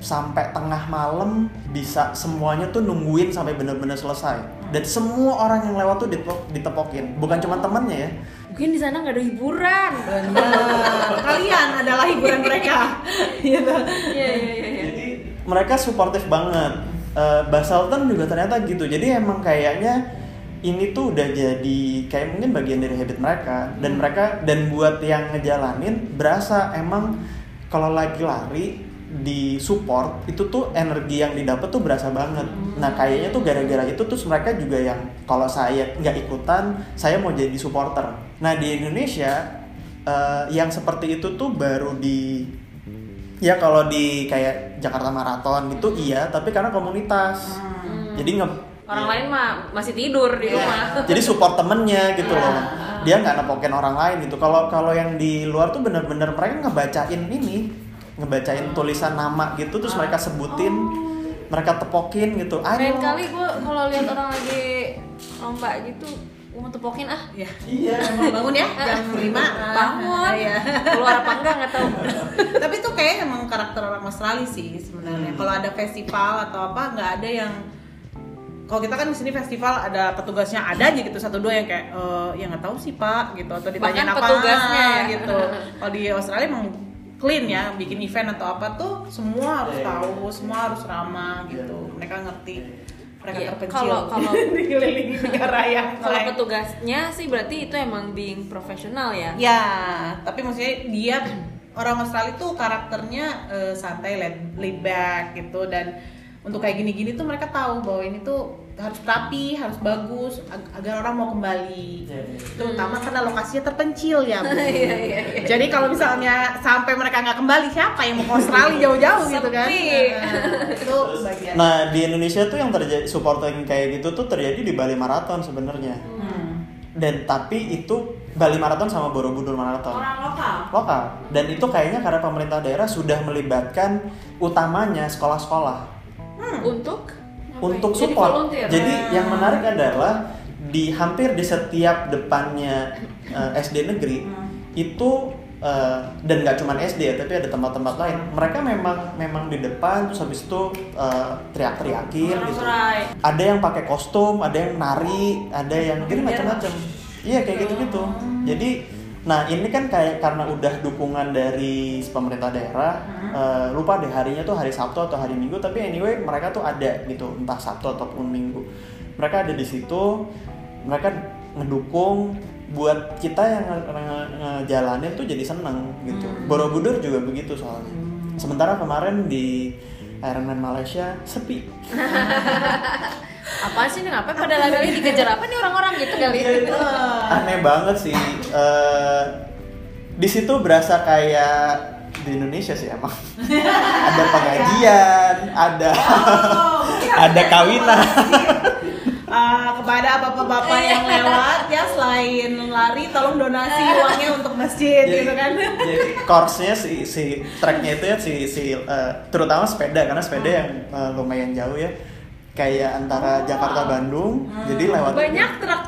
sampai tengah malam bisa semuanya tuh nungguin sampai bener-bener selesai. Dan semua orang yang lewat tuh ditepok- ditepokin, bukan cuma temennya ya. Mungkin di sana nggak ada hiburan. Bener. Kalian adalah hiburan mereka. Gitu. *laughs* Iya iya iya. iya. Jadi mereka suportif banget. Eh, Basselton juga ternyata gitu. Jadi emang kayaknya ini tuh udah jadi kayak mungkin bagian dari habit mereka dan mereka dan buat yang ngejalanin berasa emang kalau lagi lari di support itu tuh energi yang didapat tuh berasa banget. Nah kayaknya tuh gara-gara itu terus mereka juga yang kalau saya nggak ikutan saya mau jadi supporter. Nah di Indonesia eh, yang seperti itu tuh baru di ya kalau di kayak Jakarta Marathon itu iya tapi karena komunitas. Hmm. Jadi nge Orang ya. lain mah masih tidur di rumah. *laughs* jadi support temennya gitu loh Iya. dia nggak nepokin orang lain gitu kalau kalau yang di luar tuh bener-bener mereka ngebacain ini ngebacain tulisan nama gitu terus mereka sebutin mereka tepokin gitu Lain ayo kali gue kalau lihat orang lagi lomba gitu Gue mau tepokin ah. ya iya *laughs* bangun ya jam *laughs* lima Bangun. iya. Keluar apa enggak nggak tahu. *laughs* tapi itu kayak emang karakter orang Australia sih sebenarnya kalau ada festival atau apa nggak ada yang kalau kita kan di sini festival ada petugasnya ada aja gitu satu dua yang kayak eh ya nggak tahu sih pak gitu atau ditanyain Bahkan apa petugasnya ya. gitu kalau di Australia emang clean ya bikin event atau apa tuh semua harus Iya. tahu semua harus ramah gitu mereka ngerti mereka Iya, terpencil. Kalau- kalau- *laughs* dikelilingi *laughs* negara yang Kalau petugasnya sih berarti itu emang being profesional ya. Ya, tapi maksudnya dia orang Australia tuh karakternya eh, santai, laid, laid back gitu. Dan untuk kayak gini-gini tuh mereka tahu bahwa ini tuh harus rapi, harus bagus ag- agar orang mau kembali. Iya, iya. Terutama karena lokasinya terpencil ya. Bu. *laughs* Iya, iya, iya. Jadi kalau misalnya sampai mereka nggak kembali, siapa yang mau ke Australia *laughs* jauh-jauh gitu kan? Nah, itu bagian. Nah di Indonesia tuh yang terjadi supporting kayak gitu tuh terjadi di Bali Marathon sebenarnya. Hmm. Dan tapi itu Bali Marathon sama Borobudur Marathon Orang lokal. lokal. Dan itu kayaknya karena pemerintah daerah sudah melibatkan utamanya sekolah-sekolah Untuk untuk Jadi support. volunteer. Jadi yang menarik adalah di hampir di setiap depannya eh, SD negeri itu eh, dan nggak cuma SD ya, tapi ada tempat-tempat lain. Mereka memang memang di depan terus habis itu eh, teriak-teriakin gitu. Sorai. Ada yang pakai kostum, ada yang nari, ada yang jadi macam-macam. Iya kayak gitu-gitu. Jadi Nah ini kan kayak karena udah dukungan dari pemerintah daerah, eh, lupa deh harinya tuh hari Sabtu atau hari Minggu, tapi anyway mereka tuh ada gitu, entah Sabtu ataupun Minggu. Mereka ada di situ, mereka ngedukung buat kita yang nge- nge- ngejalanin tuh jadi seneng gitu. Borobudur juga begitu soalnya. Sementara kemarin di Ironman Malaysia sepi. *laughs* Apa sih nih ngapain pada lari dikejar apa nih orang-orang gitu kali? aneh banget sih. Eh, di situ berasa kayak di Indonesia sih emang. *laughs* Ada pengajian ada *laughs* ada kawinan. Ah, kepada bapak-bapak yang lewat ya selain lari tolong donasi uangnya untuk masjid gitu kan? jadi course-nya si si tracknya itu ya si si eh, terutama sepeda karena sepeda yang eh, lumayan jauh ya kayak antara Jakarta Bandung jadi lewat Banyak truk.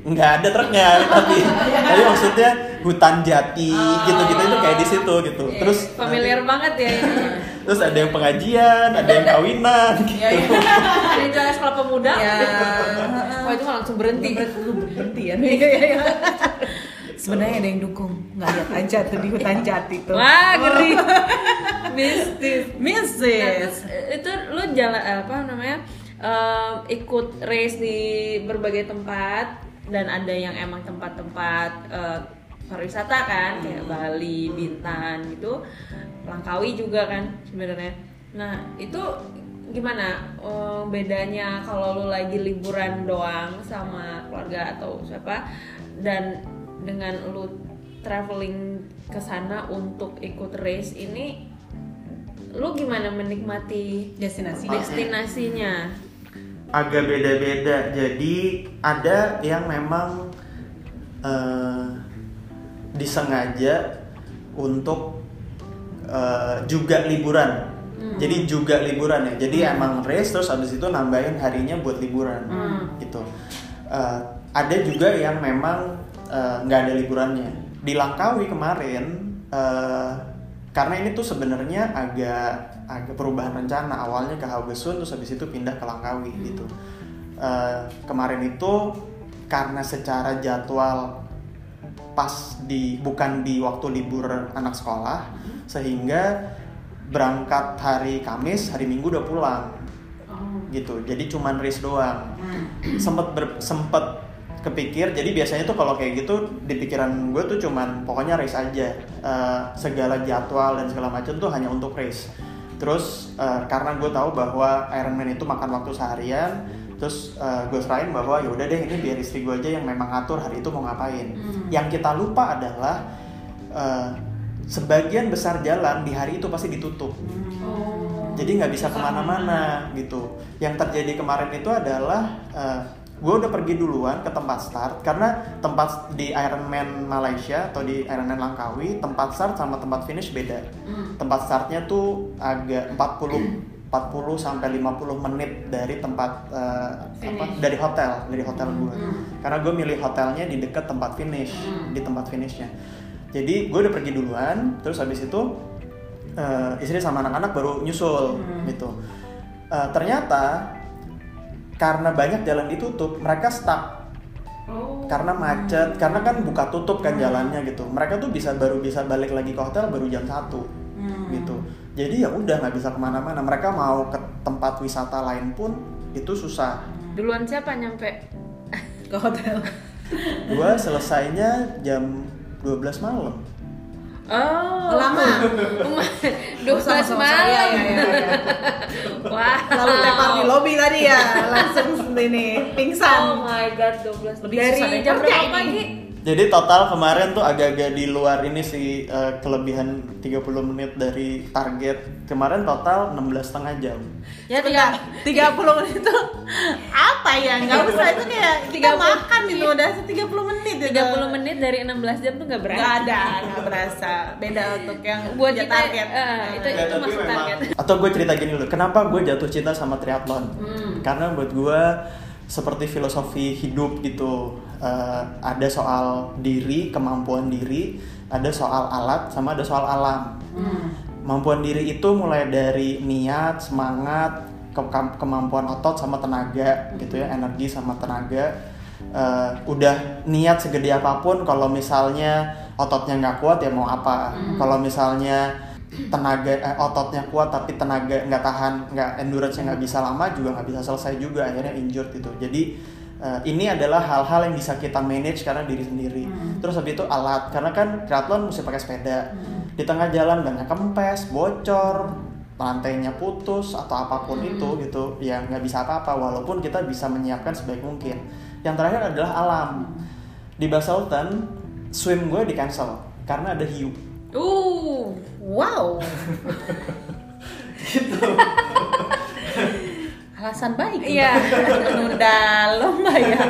nggak ada truknya *laughs* tapi tapi maksudnya hutan jati gitu-gitu itu kayak di situ gitu terus Familiar banget ya ini. *laughs* terus ada yang pengajian ada yang kawinan *laughs* gitu. ya ya Ini jalan sekolah pemuda. Ya. Wah itu mah langsung berhenti. berhenti ya Iya, iya, iya. sebenarnya ada yang dukung nggak lihat aja tuh di hutan jati tuh Wah ngeri. Mistis. Nah, Mrs. terus, eh, itu lu jalan apa namanya eh, ikut race di berbagai tempat dan ada yang emang tempat-tempat eh, pariwisata kan kayak Bali, Bintan gitu, Langkawi juga kan sebenarnya. Nah itu gimana? Eh, bedanya kalau lu lagi liburan doang sama keluarga atau siapa dan dengan lu traveling ke sana untuk ikut race ini lu gimana menikmati destinasi destinasinya agak beda-beda. Jadi ada yang memang eh, disengaja untuk eh, juga liburan. Jadi juga liburan ya. Jadi emang race terus habis itu nambahin harinya buat liburan. Gitu. Eh, ada juga yang memang nggak ada liburannya. Di Langkawi kemarin eh, karena ini tuh sebenarnya agak agak perubahan rencana. Awalnya ke Haugesund terus habis itu pindah ke Langkawi gitu. Eh, kemarin itu karena secara jadwal pas di bukan di waktu libur anak sekolah sehingga berangkat hari Kamis hari Minggu udah pulang. Gitu. Jadi cuman race doang. Sempet ber, sempet kepikir jadi biasanya tuh kalau kayak gitu di pikiran gue tuh cuman pokoknya race aja. Eh, segala jadwal dan segala macam tuh hanya untuk race. Terus eh, karena gue tahu bahwa Ironman itu makan waktu seharian terus eh, gue serahin bahwa ya udah deh ini biar istri gue aja yang memang ngatur hari itu mau ngapain. Yang kita lupa adalah eh, sebagian besar jalan di hari itu pasti ditutup. Jadi nggak bisa ke mana-mana gitu. Yang terjadi kemarin itu adalah gue udah pergi duluan ke tempat start karena tempat di Ironman Malaysia atau di Ironman Langkawi tempat start sama tempat finish beda. Tempat startnya tuh agak 40 40 sampai 50 menit dari tempat eh, apa dari hotel dari hotel gue karena gue milih hotelnya di dekat tempat finish di tempat finishnya. Jadi gue udah pergi duluan terus habis itu eh, istri sama anak-anak baru nyusul gitu. Eh, ternyata karena banyak jalan ditutup mereka stuck. Oh. karena macet karena kan buka tutup kan jalannya gitu. Mereka tuh bisa baru bisa balik lagi ke hotel baru jam satu gitu. Jadi ya udah nggak bisa ke mana-mana. Mereka mau ke tempat wisata lain pun itu susah. Duluan siapa nyampe? *laughs* ke hotel? Gua selesainya jam 12 malam Oh, lama Dua belas malam. saya, ya, ya, ya. Wah. lalu tepar di lobi tadi ya langsung ini Oh pingsan my god, 12 Lebih Dari jam berapa pagi? Jadi total kemarin tuh agak-agak di luar ini sih eh, kelebihan 30 menit dari target kemarin total 16 setengah jam Ya tiga 30 menit itu apa ya? Nggak usah itu kayak kita 30 makan gitu udah 30 menit itu. 30 menit dari 16 jam tuh nggak berarti. Nggak ada, nggak berasa. Beda untuk yang Buat kita, target. eh, itu- Ya, tapi masuk memang- target. Atau gue cerita gini dulu, kenapa gue jatuh cinta sama triathlon? Hmm. Karena buat gue seperti filosofi hidup gitu. Eh, ada soal diri, kemampuan diri, ada soal alat, sama ada soal alam. Kemampuan diri itu mulai dari niat, semangat, ke- ke- kemampuan otot sama tenaga gitu ya, energi sama tenaga. Eh, udah niat segede apa pun, kalau misalnya ototnya nggak kuat ya mau apa? Kalau misalnya tenaga eh, ototnya kuat tapi tenaga nggak tahan, nggak endurance nggak bisa lama juga nggak bisa selesai juga akhirnya injured gitu. Jadi eh, ini adalah hal-hal yang bisa kita manage karena diri sendiri. Terus habis itu alat karena kan triathlon mesti pakai sepeda. Di tengah jalan banyak kempes, bocor, lantainya putus atau apa pun itu gitu ya nggak bisa apa-apa walaupun kita bisa menyiapkan sebaik mungkin. Yang terakhir adalah alam. Di Baselton swim gue di cancel karena ada hiu. Uh, Wow. *laughs* *laughs* Alasan baik. Iya. Menunda lomba ya.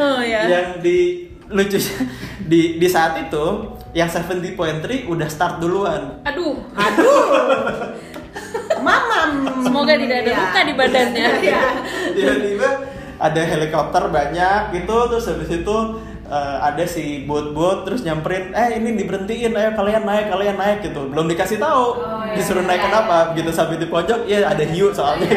Oh ya. yang di lucu di di saat itu yang 70.3 udah start duluan aduh. Aduh. Mamam. Semoga tidak ada luka di badannya. Iya. tiba-tiba ada helikopter banyak gitu terus habis itu eh, ada si bot-bot terus nyamperin eh ini diberhentiin ayo kalian naik kalian naik gitu belum dikasih tahu Oh, iya, disuruh iya, naik iya. kenapa gitu sampai di pojok ya ada hiu soalnya *laughs*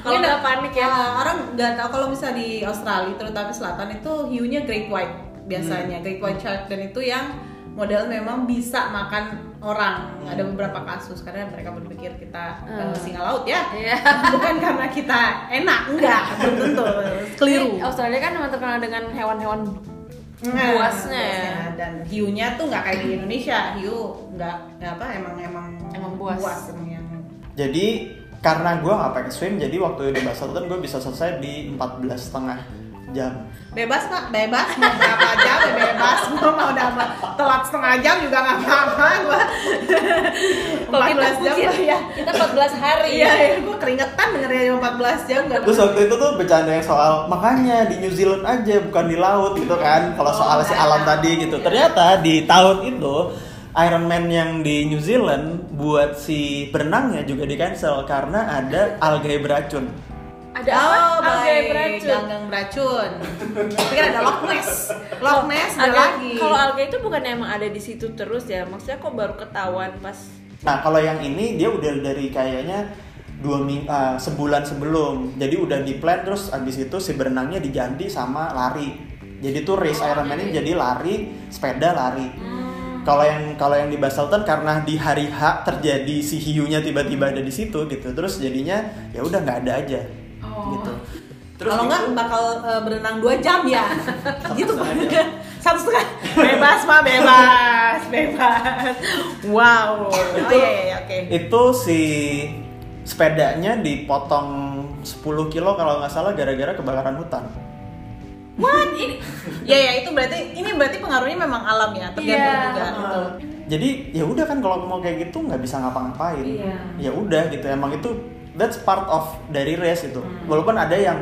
Kalau nggak panik ya. Ah, orang nggak tahu kalau misalnya di Australia terutama selatan itu hiunya great white biasanya Hmm. great white shark dan itu yang model memang bisa makan orang Hmm. ada beberapa kasus karena mereka berpikir kita Hmm. uh, singa laut ya Iya. *laughs* bukan karena kita enak enggak *laughs* belum tentu keliru Australia kan memang terkenal dengan hewan-hewan Nah, buasnya ya. dan hiunya tuh nggak kayak di Indonesia hiu nggak apa emang emang Emang buas. emang yang jadi karena gue nggak pakai swim jadi waktu di Baselton gue bisa selesai di 14 setengah jam. Bebas pak. Bebas. Mau berapa jam? Ya bebas. Mau mau dapat telat setengah jam juga nggak apa-apa. Gua kita 14 jam mungkin lah ya. kita 14 hari. iya ya gue keringetan dengernya cuma 14 jam nggak Terus waktu itu tuh bercanda yang soal makanya di New Zealand aja bukan di laut gitu kan. Kalau soal si alam tadi gitu. Ternyata di tahun itu Ironman yang di New Zealand buat si berenangnya juga di cancel karena ada algae beracun. Ada apa? Oh, Algae beracun. Ganggang beracun. Tapi kan ada Loch Ness. Loch Ness ada Alga- lagi. Kalau alga itu bukan emang ada di situ terus ya? Maksudnya kok baru ketahuan pas Nah kalau yang ini dia udah dari kayaknya dua ming ah, sebulan sebelum. Jadi udah di plan terus abis itu si berenangnya diganti sama lari. Jadi tuh race Ironman ini jadi lari, sepeda lari. Kalau yang kalau yang di Baselton karena di hari H terjadi si hiunya tiba-tiba ada di situ gitu, terus jadinya ya udah nggak ada aja, gitu. Terus kalau nggak itu- bakal eh, berenang dua jam ya *laughs* gitu Pak. *laughs* satu setengah bebas mah bebas *laughs* bebas wow oh Itu- iya iya iya, oke itu si sepedanya dipotong 10 kilo kalau nggak salah gara-gara kebakaran hutan. what ini ya ya itu berarti ini berarti pengaruhnya memang alam ya tergantung Iya. juga gitu. jadi ya udah kan kalau mau kayak gitu nggak bisa ngapa-ngapain Iya. ya udah gitu emang itu that's part of dari race itu walaupun ada yang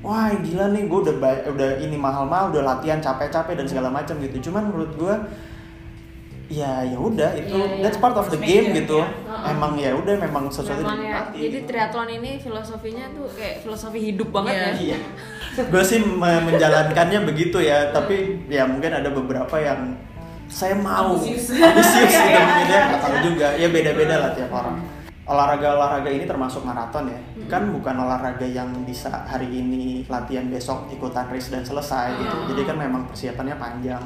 wah gila nih gue udah udah ini mahal-mahal udah latihan capek-capek dan segala macam gitu cuman menurut gue ya ya udah itu Iya, iya. that's part of the game major, gitu ya. emang ya udah memang sesuatu Memang ya, dinikmati jadi triathlon ini filosofinya tuh kayak filosofi hidup banget Iya. ya. iya gue sih me- menjalankannya begitu ya tapi ya mungkin ada beberapa yang saya mau Ambisius. ambisius *laughs* Iya, gitu iya, mungkin ya iya. tahu juga ya beda-beda lah tiap orang olahraga-olahraga ini termasuk maraton ya. Kan bukan olahraga yang bisa hari ini latihan besok ikutan race dan selesai gitu. Hmm. jadi kan memang persiapannya panjang.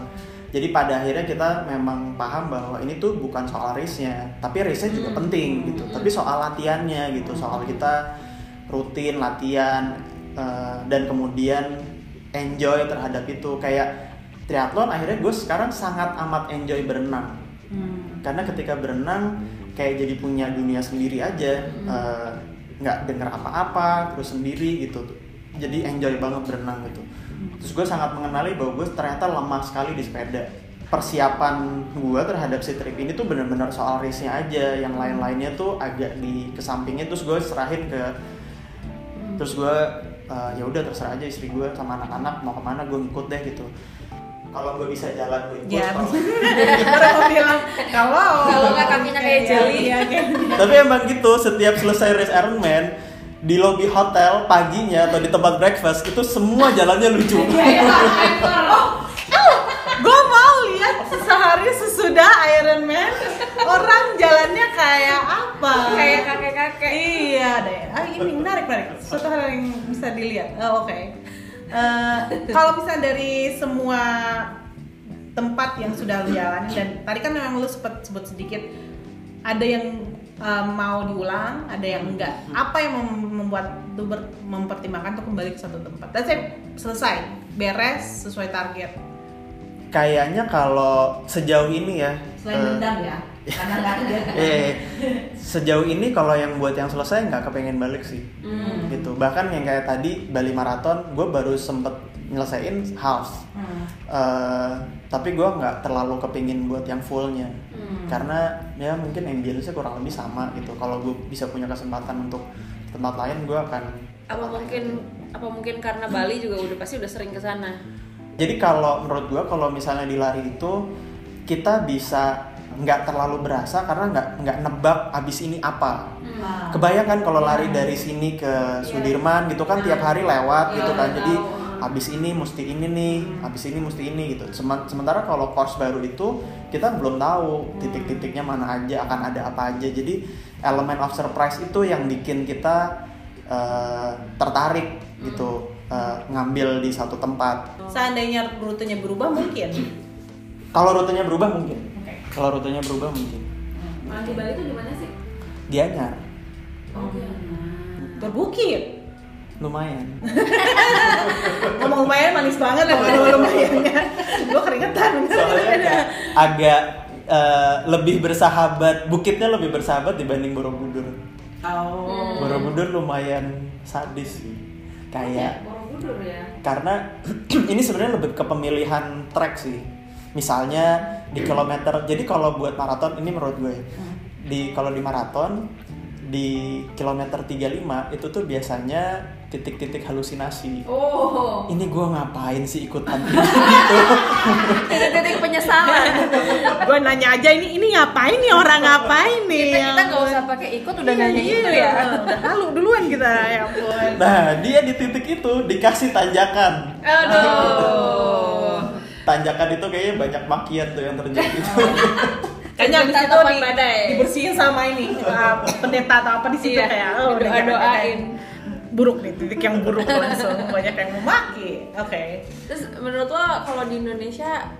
Jadi pada akhirnya kita memang paham bahwa ini tuh bukan soal race-nya tapi race-nya juga Hmm. penting gitu. Tapi soal latihannya gitu soal kita rutin latihan eh, dan kemudian enjoy terhadap itu. Kayak triathlon akhirnya gue sekarang sangat amat enjoy berenang. Hmm. karena ketika berenang kayak jadi punya dunia sendiri aja eh, nggak denger apa-apa terus sendiri gitu. Jadi enjoy banget berenang gitu. Terus gue sangat mengenali bahwa gue ternyata lemah sekali di sepeda. Persiapan gue terhadap si trip ini tuh bener-bener soal race-nya aja. Yang lain-lainnya tuh agak di ke sampingnya terus gue serahin ke terus gue eh, ya udah terserah aja istri gue sama anak-anak mau ke mana gue ngikut deh gitu kalau gue bisa jalan gue ikut Ya, kalau- *laughs* bilang kalau Kalau nggak kakinya kayak jelly. Iya, kayak Tapi emang gitu, setiap selesai race Ironman di lobby hotel paginya atau di tempat breakfast itu semua jalannya lucu. *laughs* gue mau lihat sehari sesudah Ironman orang jalannya kayak apa? Kayak kakek-kakek. iya deh. Ah, ini menarik menarik. Suatu hal yang bisa dilihat. Oh, oke Eh, kalau misalnya dari semua tempat yang sudah lu jalani dan tadi kan memang lu sempat sebut sedikit ada yang eh, mau diulang, ada yang enggak. Apa yang mem- membuat lu mempertimbangkan untuk kembali ke satu tempat? Dan saya selesai, beres sesuai target. Kayaknya kalau sejauh ini ya. Selain eh, dendam ya, karena nggak ada. eh, sejauh ini kalau yang buat yang selesai nggak kepengen balik sih. Hmm. Gitu. Bahkan yang kayak tadi Bali Marathon, gue baru sempet nyelesain half. Hmm. Eh, tapi gue nggak terlalu kepingin buat yang fullnya Hmm. karena ya mungkin ambience kurang lebih sama gitu kalau gue bisa punya kesempatan untuk tempat lain gue akan Apa mungkin apa mungkin karena Bali juga udah pasti udah sering ke sana. jadi kalau menurut gue kalau misalnya di lari itu kita bisa nggak terlalu berasa karena nggak nggak nebak abis ini apa. Ah. kebayang kan kalau lari dari sini ke Sudirman gitu kan tiap hari lewat gitu kan. Iya, jadi habis ini mesti ini nih habis ini mesti ini gitu. Semen- sementara kalau course baru itu kita belum tahu titik-titiknya mana aja akan ada apa aja. Jadi elemen of surprise itu yang bikin kita eh, tertarik gitu eh, ngambil di satu tempat. Seandainya rutenya berubah mungkin. kalau rutenya berubah mungkin. Kalau rutenya berubah mungkin Di Bali itu di mana sih? Gianyar Oh, Berbukit. lumayan *laughs* Ngomong lumayan manis banget ya ngomong lumayannya. Gue keringetan. soalnya agak, agak eh, lebih bersahabat bukitnya lebih bersahabat dibanding Borobudur Oh. Borobudur lumayan sadis sih kayak Borobudur ya. karena *clears throat* ini sebenarnya lebih ke pemilihan track sih misalnya di kilometer jadi kalau buat maraton ini menurut gue di kalau di maraton di kilometer 35 itu tuh biasanya titik-titik halusinasi Oh. ini gue ngapain sih ikutan gitu *laughs* Titik-titik penyesalan. gue nanya aja ini ini ngapain nih orang ngapain nih? kita kita nggak usah pakai ikut udah nanya Iya, itu ya. Udah halu duluan kita ya ampun. nah dia di titik itu dikasih tanjakan Aduh. Tanjakan itu kayaknya banyak makian tuh yang terjadi *laughs* Kayaknya abis itu di- badai. dibersihin sama ini uh, pendeta atau apa di situ Iya, kayak oh, didoa-doain. ada- buruk nih titik yang buruk langsung banyak yang memaki. Oke. Terus menurut lo kalau di Indonesia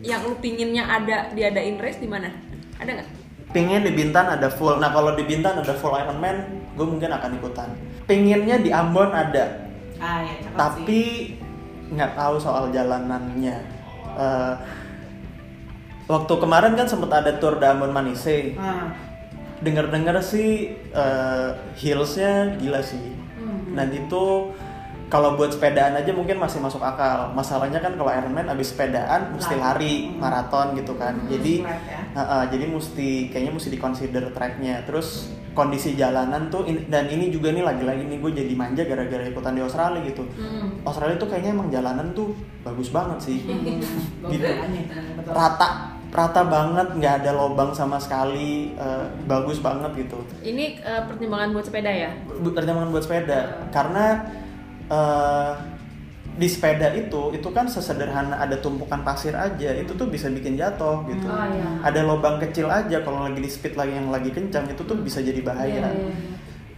yang lu pinginnya ada diadain race di mana? Ada nggak? Pengen di Bintan ada full. Nah kalau di Bintan ada full Ironman, gue mungkin akan ikutan. Pengennya di Ambon ada, Ah ya, tapi nggak tahu soal jalanannya. Eh, waktu kemarin kan sempat ada tour di Ambon Manise. Ah. Dengar-dengar sih eh, hillsnya gila sih. Hmm. Dan itu kalau buat sepedaan aja mungkin masih masuk akal. Masalahnya kan kalau Ironman abis sepedaan mesti lari Hmm. maraton gitu kan. Hmm, Jadi ya. Uh, uh, jadi mesti kayaknya mesti dikonsider tracknya terus kondisi jalanan tuh in- dan ini juga nih lagi-lagi nih gue jadi manja gara-gara ikutan di Australia gitu Hmm. Australia tuh kayaknya emang jalanan tuh bagus banget sih Hmm. *laughs* Gitu. Betul. rata rata banget nggak ada lobang sama sekali eh, bagus banget gitu Ini eh, pertimbangan buat sepeda ya? Pertimbangan buat sepeda karena eh, di sepeda itu itu kan sesederhana ada tumpukan pasir aja itu tuh bisa bikin jatuh gitu Oh, iya. ada lubang kecil aja kalau lagi di speed lagi yang lagi kencang itu tuh bisa jadi bahaya Iya, iya.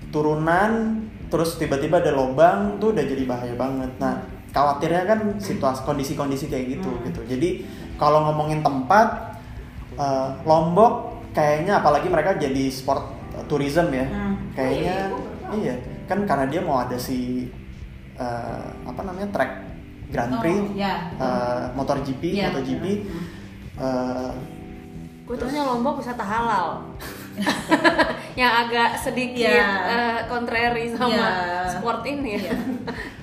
turunan terus tiba-tiba ada lubang tuh udah jadi bahaya banget nah khawatirnya kan situasi kondisi-kondisi kayak gitu Hmm. gitu jadi kalau ngomongin tempat eh, Lombok kayaknya apalagi mereka jadi sport eh, tourism ya Hmm. kayaknya iya kan karena dia mau ada si eh, apa namanya track Grand Prix Oh, ya. eh, motor GP Iya, MotoGP betul. eh, Gue taunya Lombok wisata halal. *laughs* yang agak sedikit Iya. eh, contrary sama Iya. sport ini ya. Iya.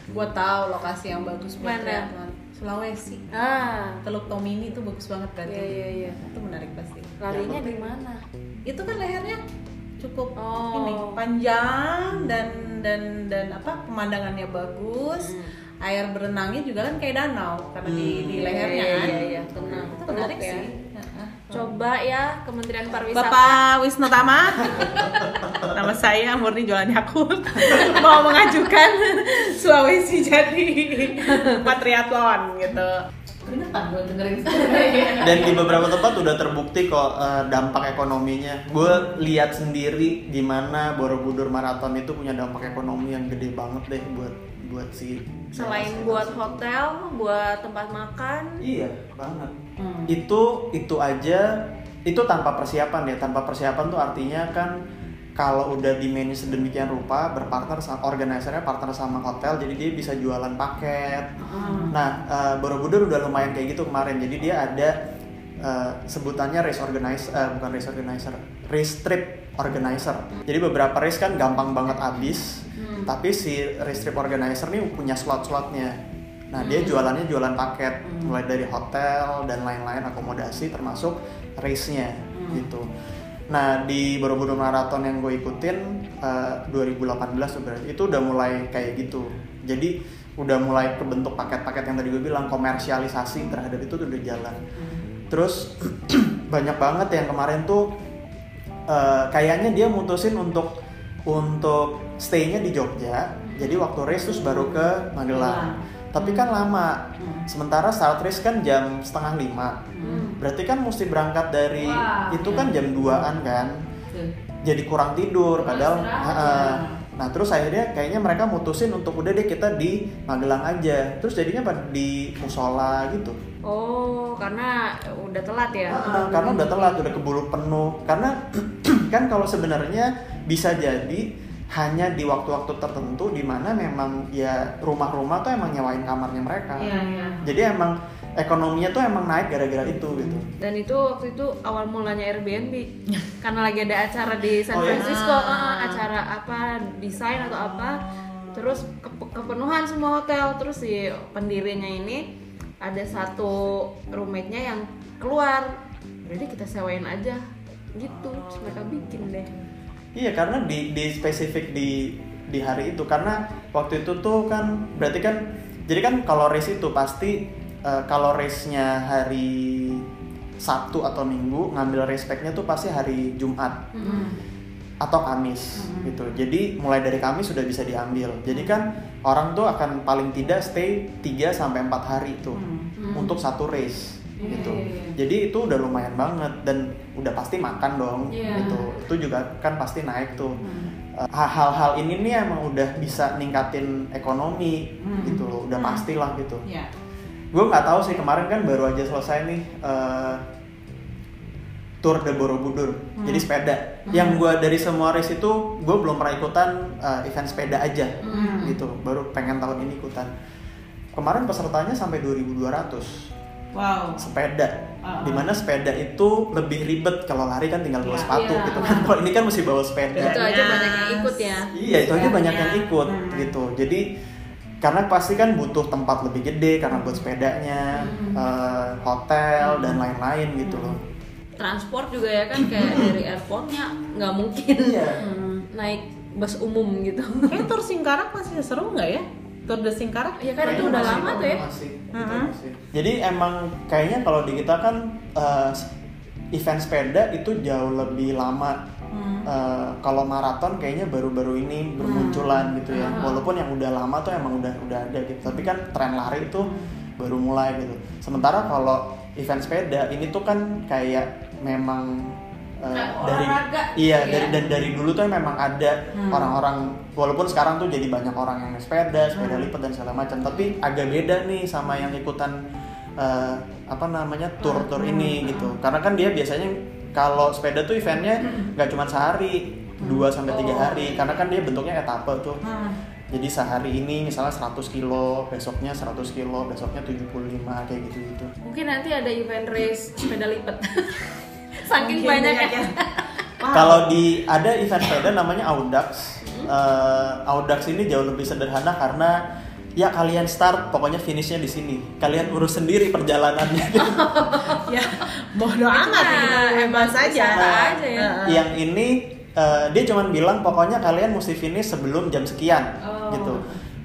Gue tahu lokasi yang bagus buat Mana? Sulawesi. Ah, Teluk Tomini itu bagus banget berarti. Iya, iya, iya. Itu menarik pasti. larinya di mana? Itu kan lehernya cukup Oh. ini panjang dan dan dan apa pemandangannya bagus. Hmm. Air berenangnya juga kan kayak danau karena di, di Hmm. lehernya Iya, kan. iya, iya, tenang. Itu menarik ya. sih. Coba ya Kementerian Pariwisata. Bapak Wisnu Tama, *laughs* nama saya Murni jualan Yakult, *laughs* mau mengajukan *laughs* Sulawesi jadi patriatlon gitu. Keringetan gue dengerin. *laughs* Dan di beberapa tempat udah terbukti kok eh, dampak ekonominya. Gue lihat sendiri gimana Borobudur Marathon itu punya dampak ekonomi yang gede banget deh buat buat si Selain buat hotel, buat tempat makan, iya banget. Hmm. itu itu aja. Itu tanpa persiapan ya. Tanpa persiapan tuh artinya kan kalau udah di manage sedemikian rupa berpartner sama organisernya partner sama hotel jadi dia bisa jualan paket Hmm. Nah, eh, Borobudur udah lumayan kayak gitu kemarin. Jadi dia ada eh, sebutannya race organizer, eh, bukan race organizer, race trip organizer. Jadi beberapa race kan gampang banget habis, Hmm. tapi si race trip organizer nih punya slot-slotnya. Nah, dia jualannya jualan paket, mulai dari hotel dan lain-lain akomodasi termasuk race-nya gitu. Nah, di Borobudur Marathon yang gue ikutin eh, 2018 tuh berarti itu udah mulai kayak gitu. Jadi udah mulai kebentuk paket-paket yang tadi gue bilang komersialisasi terhadap itu tuh udah jalan. Terus *clears throat* banyak banget yang kemarin tuh eh, kayaknya dia mutusin untuk untuk stay-nya di Jogja. Jadi waktu race terus baru ke Magelang. Tapi kan lama. Sementara start race kan jam setengah lima. Berarti kan mesti berangkat dari Wah, itu iya. kan jam 2-an kan. Jadi kurang tidur padahal ya. Nah terus akhirnya kayaknya mereka mutusin untuk udah deh kita di Magelang aja. Terus jadinya di musola gitu. oh karena udah telat ya. Heeh, karena udah telat, udah keburu penuh. Karena *clears throat* kan kalau sebenarnya bisa jadi hanya di waktu-waktu tertentu di mana memang ya rumah-rumah tuh emang nyewain kamarnya mereka. Iya, iya. Jadi emang ekonominya tuh emang naik gara-gara itu gitu. Dan itu waktu itu awal mulanya Airbnb *laughs* karena lagi ada acara di San Oh, iya? Francisco, Ah. eh, acara apa desain atau apa, terus ke- kepenuhan semua hotel, terus si pendirinya ini ada satu roommate-nya yang keluar, jadi kita sewain aja gitu, terus mereka bikin deh. Iya karena di di spesifik di di hari itu karena waktu itu tuh kan berarti kan jadi kan kalau race itu pasti eh, kalau race-nya hari Sabtu atau Minggu ngambil race pack-nya tuh pasti hari Jumat atau Kamis gitu. Jadi mulai dari Kamis sudah bisa diambil. Jadi kan orang tuh akan paling tidak stay 3 sampai 4 hari tuh Hmm. untuk satu race Iya, gitu. iya, iya. Jadi itu udah lumayan banget dan udah pasti makan dong Iya. gitu. Itu juga kan pasti naik tuh. Hmm. Eh, hal-hal ini nih emang udah bisa ningkatin ekonomi Hmm. gitu loh. Udah Hmm. pastilah gitu. Iya. Gue nggak tahu sih kemarin kan baru aja selesai nih eh, Tour de Borobudur. Hmm. Jadi sepeda. Yang gue dari semua race itu gue belum pernah ikutan eh, event sepeda aja Hmm. gitu. Baru pengen tahun ini ikutan. Kemarin pesertanya sampai 2.200 Wow. sepeda. Ah. Di mana sepeda itu lebih ribet kalau lari kan tinggal bawa Iya. sepatu Iya. gitu kan. Kalau ini kan mesti bawa sepeda. Itu aja banyak yang ikut ya. Iya itu aja banyak yang ikut Hmm. gitu. Jadi karena pasti kan butuh tempat lebih gede karena buat sepedanya, Hmm. eh, hotel dan lain-lain gitu loh. Transport juga ya kan kayak dari airportnya nggak mungkin Iya. *laughs* naik bus umum gitu. Kayak Tour Singkarak masih seru nggak ya? Tour de Singkarak? Ya kan itu udah lama tuh ya. masih, masih. Jadi emang kayaknya kalau di kita kan eh, event sepeda itu jauh lebih lama Hmm. Eh, kalau maraton kayaknya baru-baru ini bermunculan gitu ya Hmm. walaupun yang udah lama tuh emang udah udah ada gitu tapi kan tren lari itu baru mulai gitu sementara kalau event sepeda ini tuh kan kayak memang Kayak dari olahraga iya gitu dari ya. dan dari dulu tuh memang ada Hmm. orang-orang walaupun sekarang tuh jadi banyak orang yang naik sepeda sepeda Hmm. lipat dan segala macam tapi agak beda nih sama yang ikutan eh, apa namanya tour-tour Hmm. ini gitu karena kan dia biasanya kalau sepeda tuh eventnya nggak cuma sehari dua sampai tiga Oh. hari karena kan dia bentuknya etape tuh Hmm. jadi sehari ini misalnya 100 kilo besoknya 100 kilo besoknya 75 kayak gitu gitu Mungkin nanti ada event race sepeda lipat. *laughs* Saking Mungkin banyak banyaknya. ya. *laughs* Wow. kalau di ada event sepeda namanya Audax Eh, Audax ini jauh lebih sederhana karena ya kalian start pokoknya finishnya di sini kalian urus sendiri perjalanannya *laughs* *laughs* ya bodoh amat Nah, gitu bebas aja wisata aja ya. Heeh. yang ini eh, dia cuman bilang pokoknya kalian mesti finish sebelum jam sekian Oh. gitu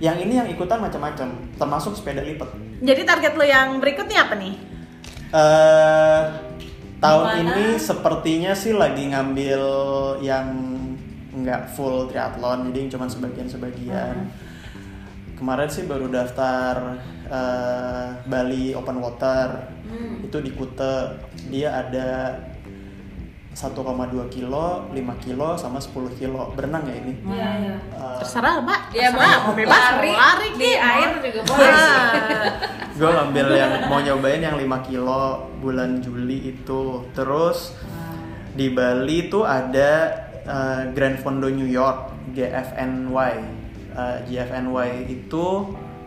yang ini yang ikutan macam-macam termasuk sepeda lipat jadi target lo yang berikutnya apa nih eh tahun Gimana? ini sepertinya sih lagi ngambil yang nggak full triathlon jadi cuma sebagian-sebagian kemarin sih baru daftar eh, Bali Open Water Hmm. itu di Kute dia ada 1,2 kilo, 5 kilo, sama 10 kilo. Berenang ya ini. Iya, iya. Eh, terserah mbak. Ya terserah. Mau bebas lari, lari di air juga boleh. Ah. *laughs* gue ngambil yang mau nyobain yang 5 kilo bulan Juli itu. Terus di Bali tuh ada eh, Grand Fondo New York GFNY Eh, GFNY itu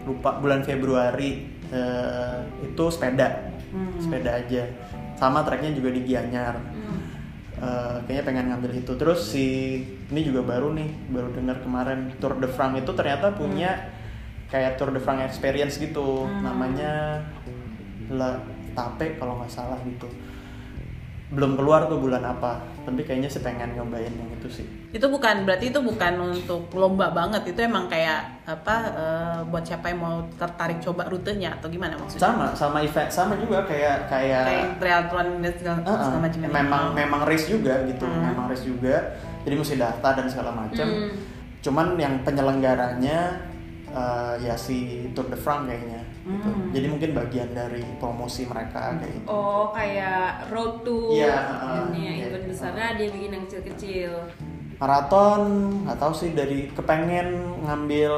lupa bulan Februari. Eh, itu sepeda. Hmm. sepeda aja. Sama treknya juga di Gianyar Hmm. Eh, kayaknya pengen ngambil itu terus si ini juga baru nih baru dengar kemarin Tour de France itu ternyata punya kayak Tour de France experience gitu Hmm. namanya La Tape kalau nggak salah gitu belum keluar tuh bulan apa. Tapi kayaknya sih pengen nyobain yang itu sih. Itu bukan berarti itu bukan untuk lomba banget. Itu emang kayak apa eh, buat siapa yang mau tertarik coba rutenya atau gimana maksudnya? Sama sama event sama juga kayak kayak kayak triathlon dan segala, segala macam memang memang race juga gitu Hmm. memang race juga. Jadi mesti daftar dan segala macam. Hmm. cuman yang penyelenggaranya uh, ya si Tour de France kayaknya gitu. Hmm. jadi mungkin bagian dari promosi mereka kayak gitu Oh, kayak road to Iya, uh, ini ya, iya. event besarnya dia bikin yang kecil-kecil. maraton nggak tahu sih dari kepengen ngambil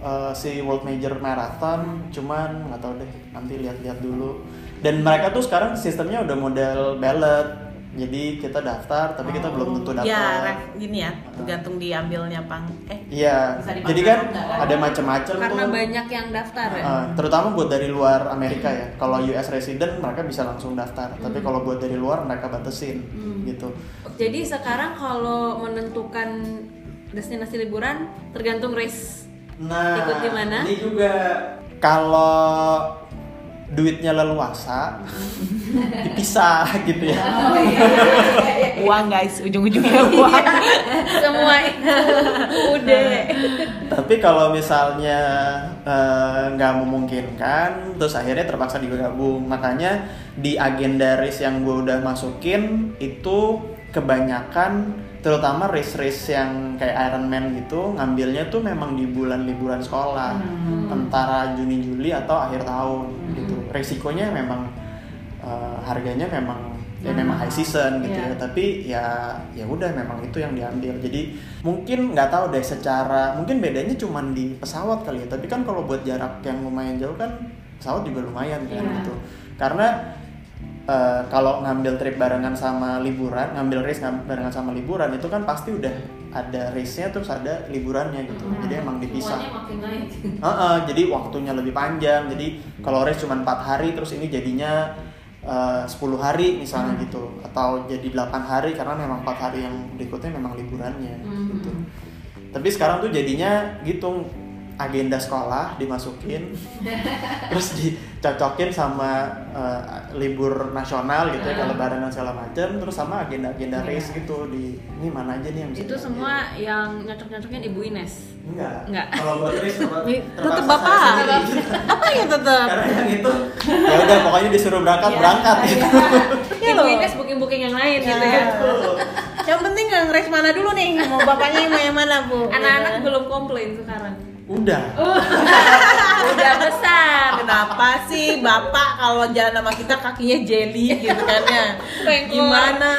uh, si World Major Marathon cuman nggak tahu deh nanti lihat-lihat dulu dan mereka tuh sekarang sistemnya udah model ballot jadi kita daftar tapi kita belum tentu dapat ya ref, gini ya tergantung diambilnya pang eh Iya, jadi kan kan? ada macam-macam tuh. Karena banyak yang daftar ya. Uh, terutama buat dari luar Amerika ya. Kalau US resident mereka bisa langsung daftar. Tapi Hmm. kalau buat dari luar mereka batasin gitu. Jadi sekarang kalau menentukan destinasi liburan tergantung race. Nah, Ikut di mana? Ini juga kalau duitnya leluasa dipisah gitu ya. Oh, iya, uang guys ujung-ujungnya uang Semua udah. Tapi kalau misalnya eh, nggak memungkinkan, terus akhirnya terpaksa digabung. Makanya di agenda race yang gue udah masukin itu kebanyakan, terutama race-race yang kayak Ironman gitu, ngambilnya tuh memang di bulan liburan sekolah, antara Juni Juli atau akhir tahun gitu. Resikonya memang eh, harganya memang ya memang high season gitu Iya. ya tapi ya ya udah memang itu yang diambil. Jadi mungkin nggak tahu deh secara mungkin bedanya cuman di pesawat kali ya. Tapi kan kalau buat jarak yang lumayan jauh kan pesawat juga lumayan kan Iya. gitu. Karena eh, kalau ngambil trip barengan sama liburan ngambil race barengan sama liburan itu kan pasti udah ada race-nya terus ada liburannya gitu jadi emang dipisah naik. *laughs* Heeh, jadi waktunya lebih panjang. Jadi kalau race cuma empat hari, terus ini jadinya eh, 10 hari misalnya gitu, atau jadi 8 hari karena memang empat hari yang berikutnya memang liburannya. Hmm. Gitu. Tapi sekarang tuh jadinya gitu agenda sekolah dimasukin, *laughs* terus dicocokin sama eh, libur nasional gitu ya, kalau lebaran dan segala macam, terus sama agenda-agenda race gitu di ini mana aja nih yang bisa Itu semua yang nyocok-nyocokin Ibu Ines. enggak. Enggak. Kalau buat race saya bapak. apa ya tetep? Karena yang itu ya udah pokoknya disuruh berangkat berangkat gitu. Ya lo Nungguin guys booking-booking yang lain gitu ya. Yang penting nggak ngeres mana dulu nih, mau bapaknya yang mau yang mana bu? Anak-anak belum komplain sekarang. Udah. *laughs* Udah besar. Kenapa sih bapak kalau jalan sama kita kakinya jelly gitu kan ya? Gimana?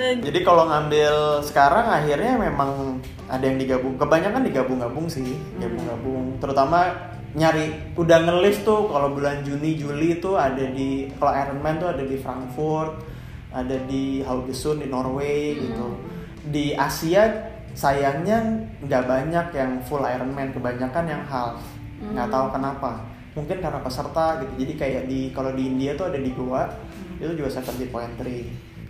Jadi kalau ngambil sekarang akhirnya memang ada yang digabung. Kebanyakan digabung-gabung sih, gabung-gabung. Terutama nyari udah ngelis tuh kalau bulan Juni Juli itu ada di kalau Ironman tuh ada di Frankfurt, ada di Haugesund di Norway gitu. Di Asia sayangnya nggak banyak yang full Ironman, kebanyakan yang half. Nggak tahu kenapa. Mungkin karena peserta gitu. Jadi kayak di kalau di India tuh ada di Goa itu juga 70.3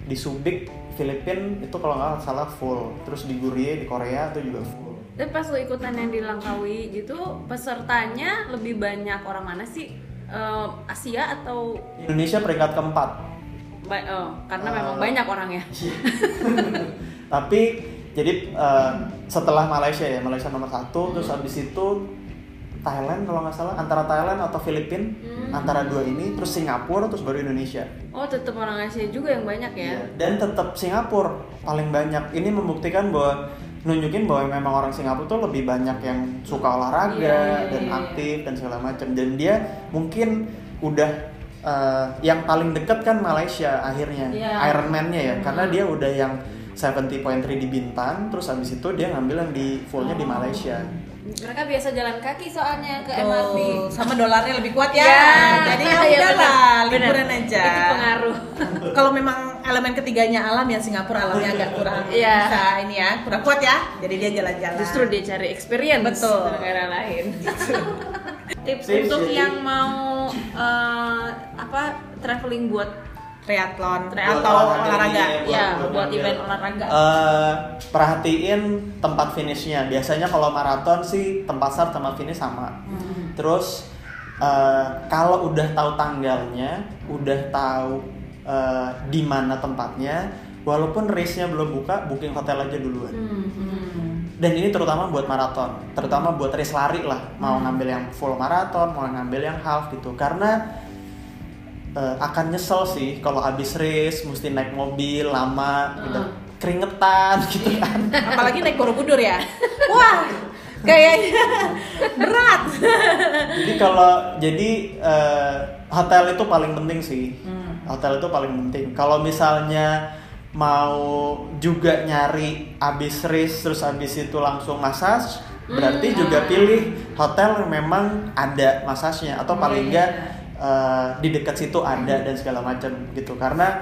di Subic Filipina itu kalau nggak salah full terus di Gurie di Korea itu juga full Tapi pas lo ikutan yang di Langkawi gitu, pesertanya lebih banyak orang mana sih? Eh, Asia atau Indonesia peringkat keempat ba- oh, karena Eh. memang banyak orangnya. *laughs* tapi jadi eh, setelah Malaysia ya Malaysia nomor satu terus habis itu Thailand kalau nggak salah antara Thailand atau Filipina Hmm. antara dua ini terus Singapura terus baru Indonesia Oh, tetap orang Asia juga yang banyak ya. Iya. dan tetap Singapura paling banyak ini membuktikan bahwa nunjukin bahwa memang orang Singapura tuh lebih banyak yang suka olahraga Iya, iya, dan iya. aktif dan segala macam dan dia mungkin udah eh, yang paling deket kan Malaysia akhirnya Iya. Ironman-nya ya karena dia udah yang 70.3 di Bintan terus habis itu dia ngambil yang di fullnya di Malaysia Mereka biasa jalan kaki soalnya ke MRT. Tuh, sama dolarnya lebih kuat ya. Ya, Jadi *laughs* ya iya, udah benar. lah, Benar. liburan aja. Itu pengaruh. *laughs* Kalau memang elemen ketiganya alam ya Singapura alamnya agak kurang Iya. bisa ini ya, kurang kuat ya. Jadi dia jalan-jalan. Justru dia cari experience Betul. di negara lain. *laughs* Tips Tips untuk jadi- yang mau eh, apa traveling buat triathlon Buat atau olahraga olahraga. ini, ya buat event olahraga. Eh, perhatiin tempat finishnya. Biasanya kalau maraton sih tempat start sama finish sama. Terus eh, kalau udah tahu tanggalnya, udah tahu eh, di mana tempatnya, walaupun race-nya belum buka, booking hotel aja duluan. Dan ini terutama buat maraton, terutama buat race lari lah. Mau ngambil yang full maraton, mau ngambil yang half gitu. Karena eh, akan nyesel sih kalau habis race mesti naik mobil lama, udah keringetan *laughs* gitu kan. Apalagi naik Borobudur ya. Wah, kayaknya berat. jadi kalau jadi eh, hotel itu paling penting sih. Hotel itu paling penting. Kalau misalnya mau juga nyari abis race terus abis itu langsung massage, berarti juga pilih hotel yang memang ada massasnya atau paling enggak eh, di dekat situ ada dan segala macam gitu. Karena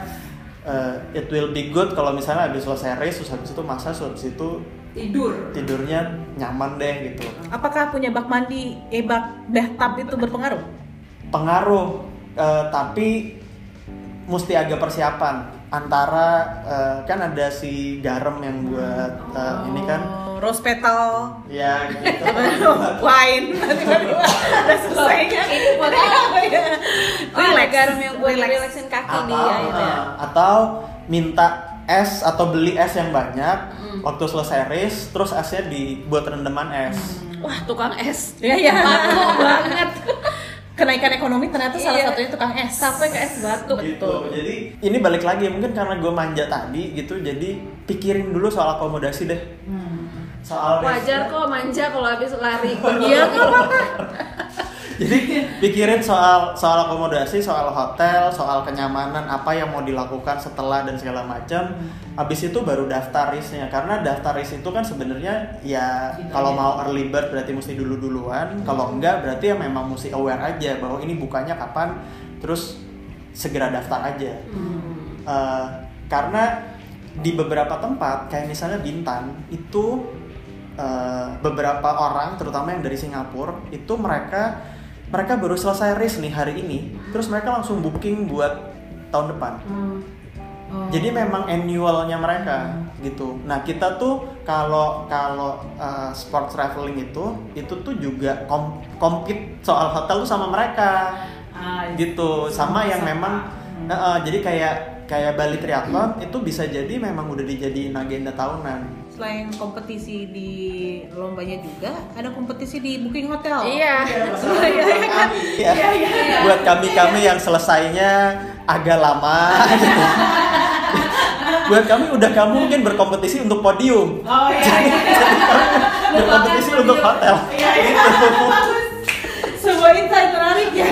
eh, it will be good kalau misalnya habis selesai race terus habis itu massage terus habis itu Tidur. tidurnya nyaman deh gitu. Apakah punya bak mandi, eh bak bathtub itu berpengaruh? pengaruh eh, tapi mesti agak persiapan antara eh, kan ada si garam yang buat eh, ini kan Oh, rose petal, ya gitu *laughs* wine, tiba-tiba udah selesai kan? Ini buat Oh, iya. Oh, ada garam yang buat Relax. relaxin kaki atau dia itu ya. eh, atau minta es atau beli es yang banyak waktu selesai race terus esnya dibuat rendeman es Wah, tukang es. Iya, iya. Batu banget. Kenaikan ekonomi ternyata salah Iya. satunya tukang es. Sampai ke es batu. gitu jadi ini balik lagi mungkin karena gue manja tadi gitu jadi pikirin dulu soal akomodasi deh soal Wajar kok manja kalau habis lari. *laughs* Iya, nggak apa-apa. Jadi pikirin soal soal akomodasi, soal hotel, soal kenyamanan apa yang mau dilakukan setelah dan segala macam. Habis itu baru daftar risknya karena daftar risk itu kan sebenarnya ya kalau mau early bird berarti mesti dulu duluan. Kalau enggak berarti ya memang mesti aware aja bahwa ini bukanya kapan. Terus segera daftar aja. Eh, karena di beberapa tempat kayak misalnya Bintan itu eh, beberapa orang terutama yang dari Singapura itu mereka mereka baru selesai race nih hari ini terus mereka langsung booking buat tahun depan. Jadi memang annualnya mereka gitu. Nah kita tuh kalau kalau eh, sport traveling itu itu tuh juga kom compete soal hotel tuh sama mereka. Ah, gitu. Sama yang Sama. memang Hmm. eh, eh, jadi kayak kayak Bali Triathlon itu bisa jadi memang udah dijadiin agenda tahunan. Selain kompetisi di lombanya juga, ada kompetisi di booking hotel. Iya. Iya, iya kan? Ya, buat kami-kami yang selesainya agak lama. gitu. buat kami udah kamu mungkin berkompetisi untuk podium, Oh iya, iya. berkompetisi untuk hotel. Iya, iya. Sebuah insight menarik ya.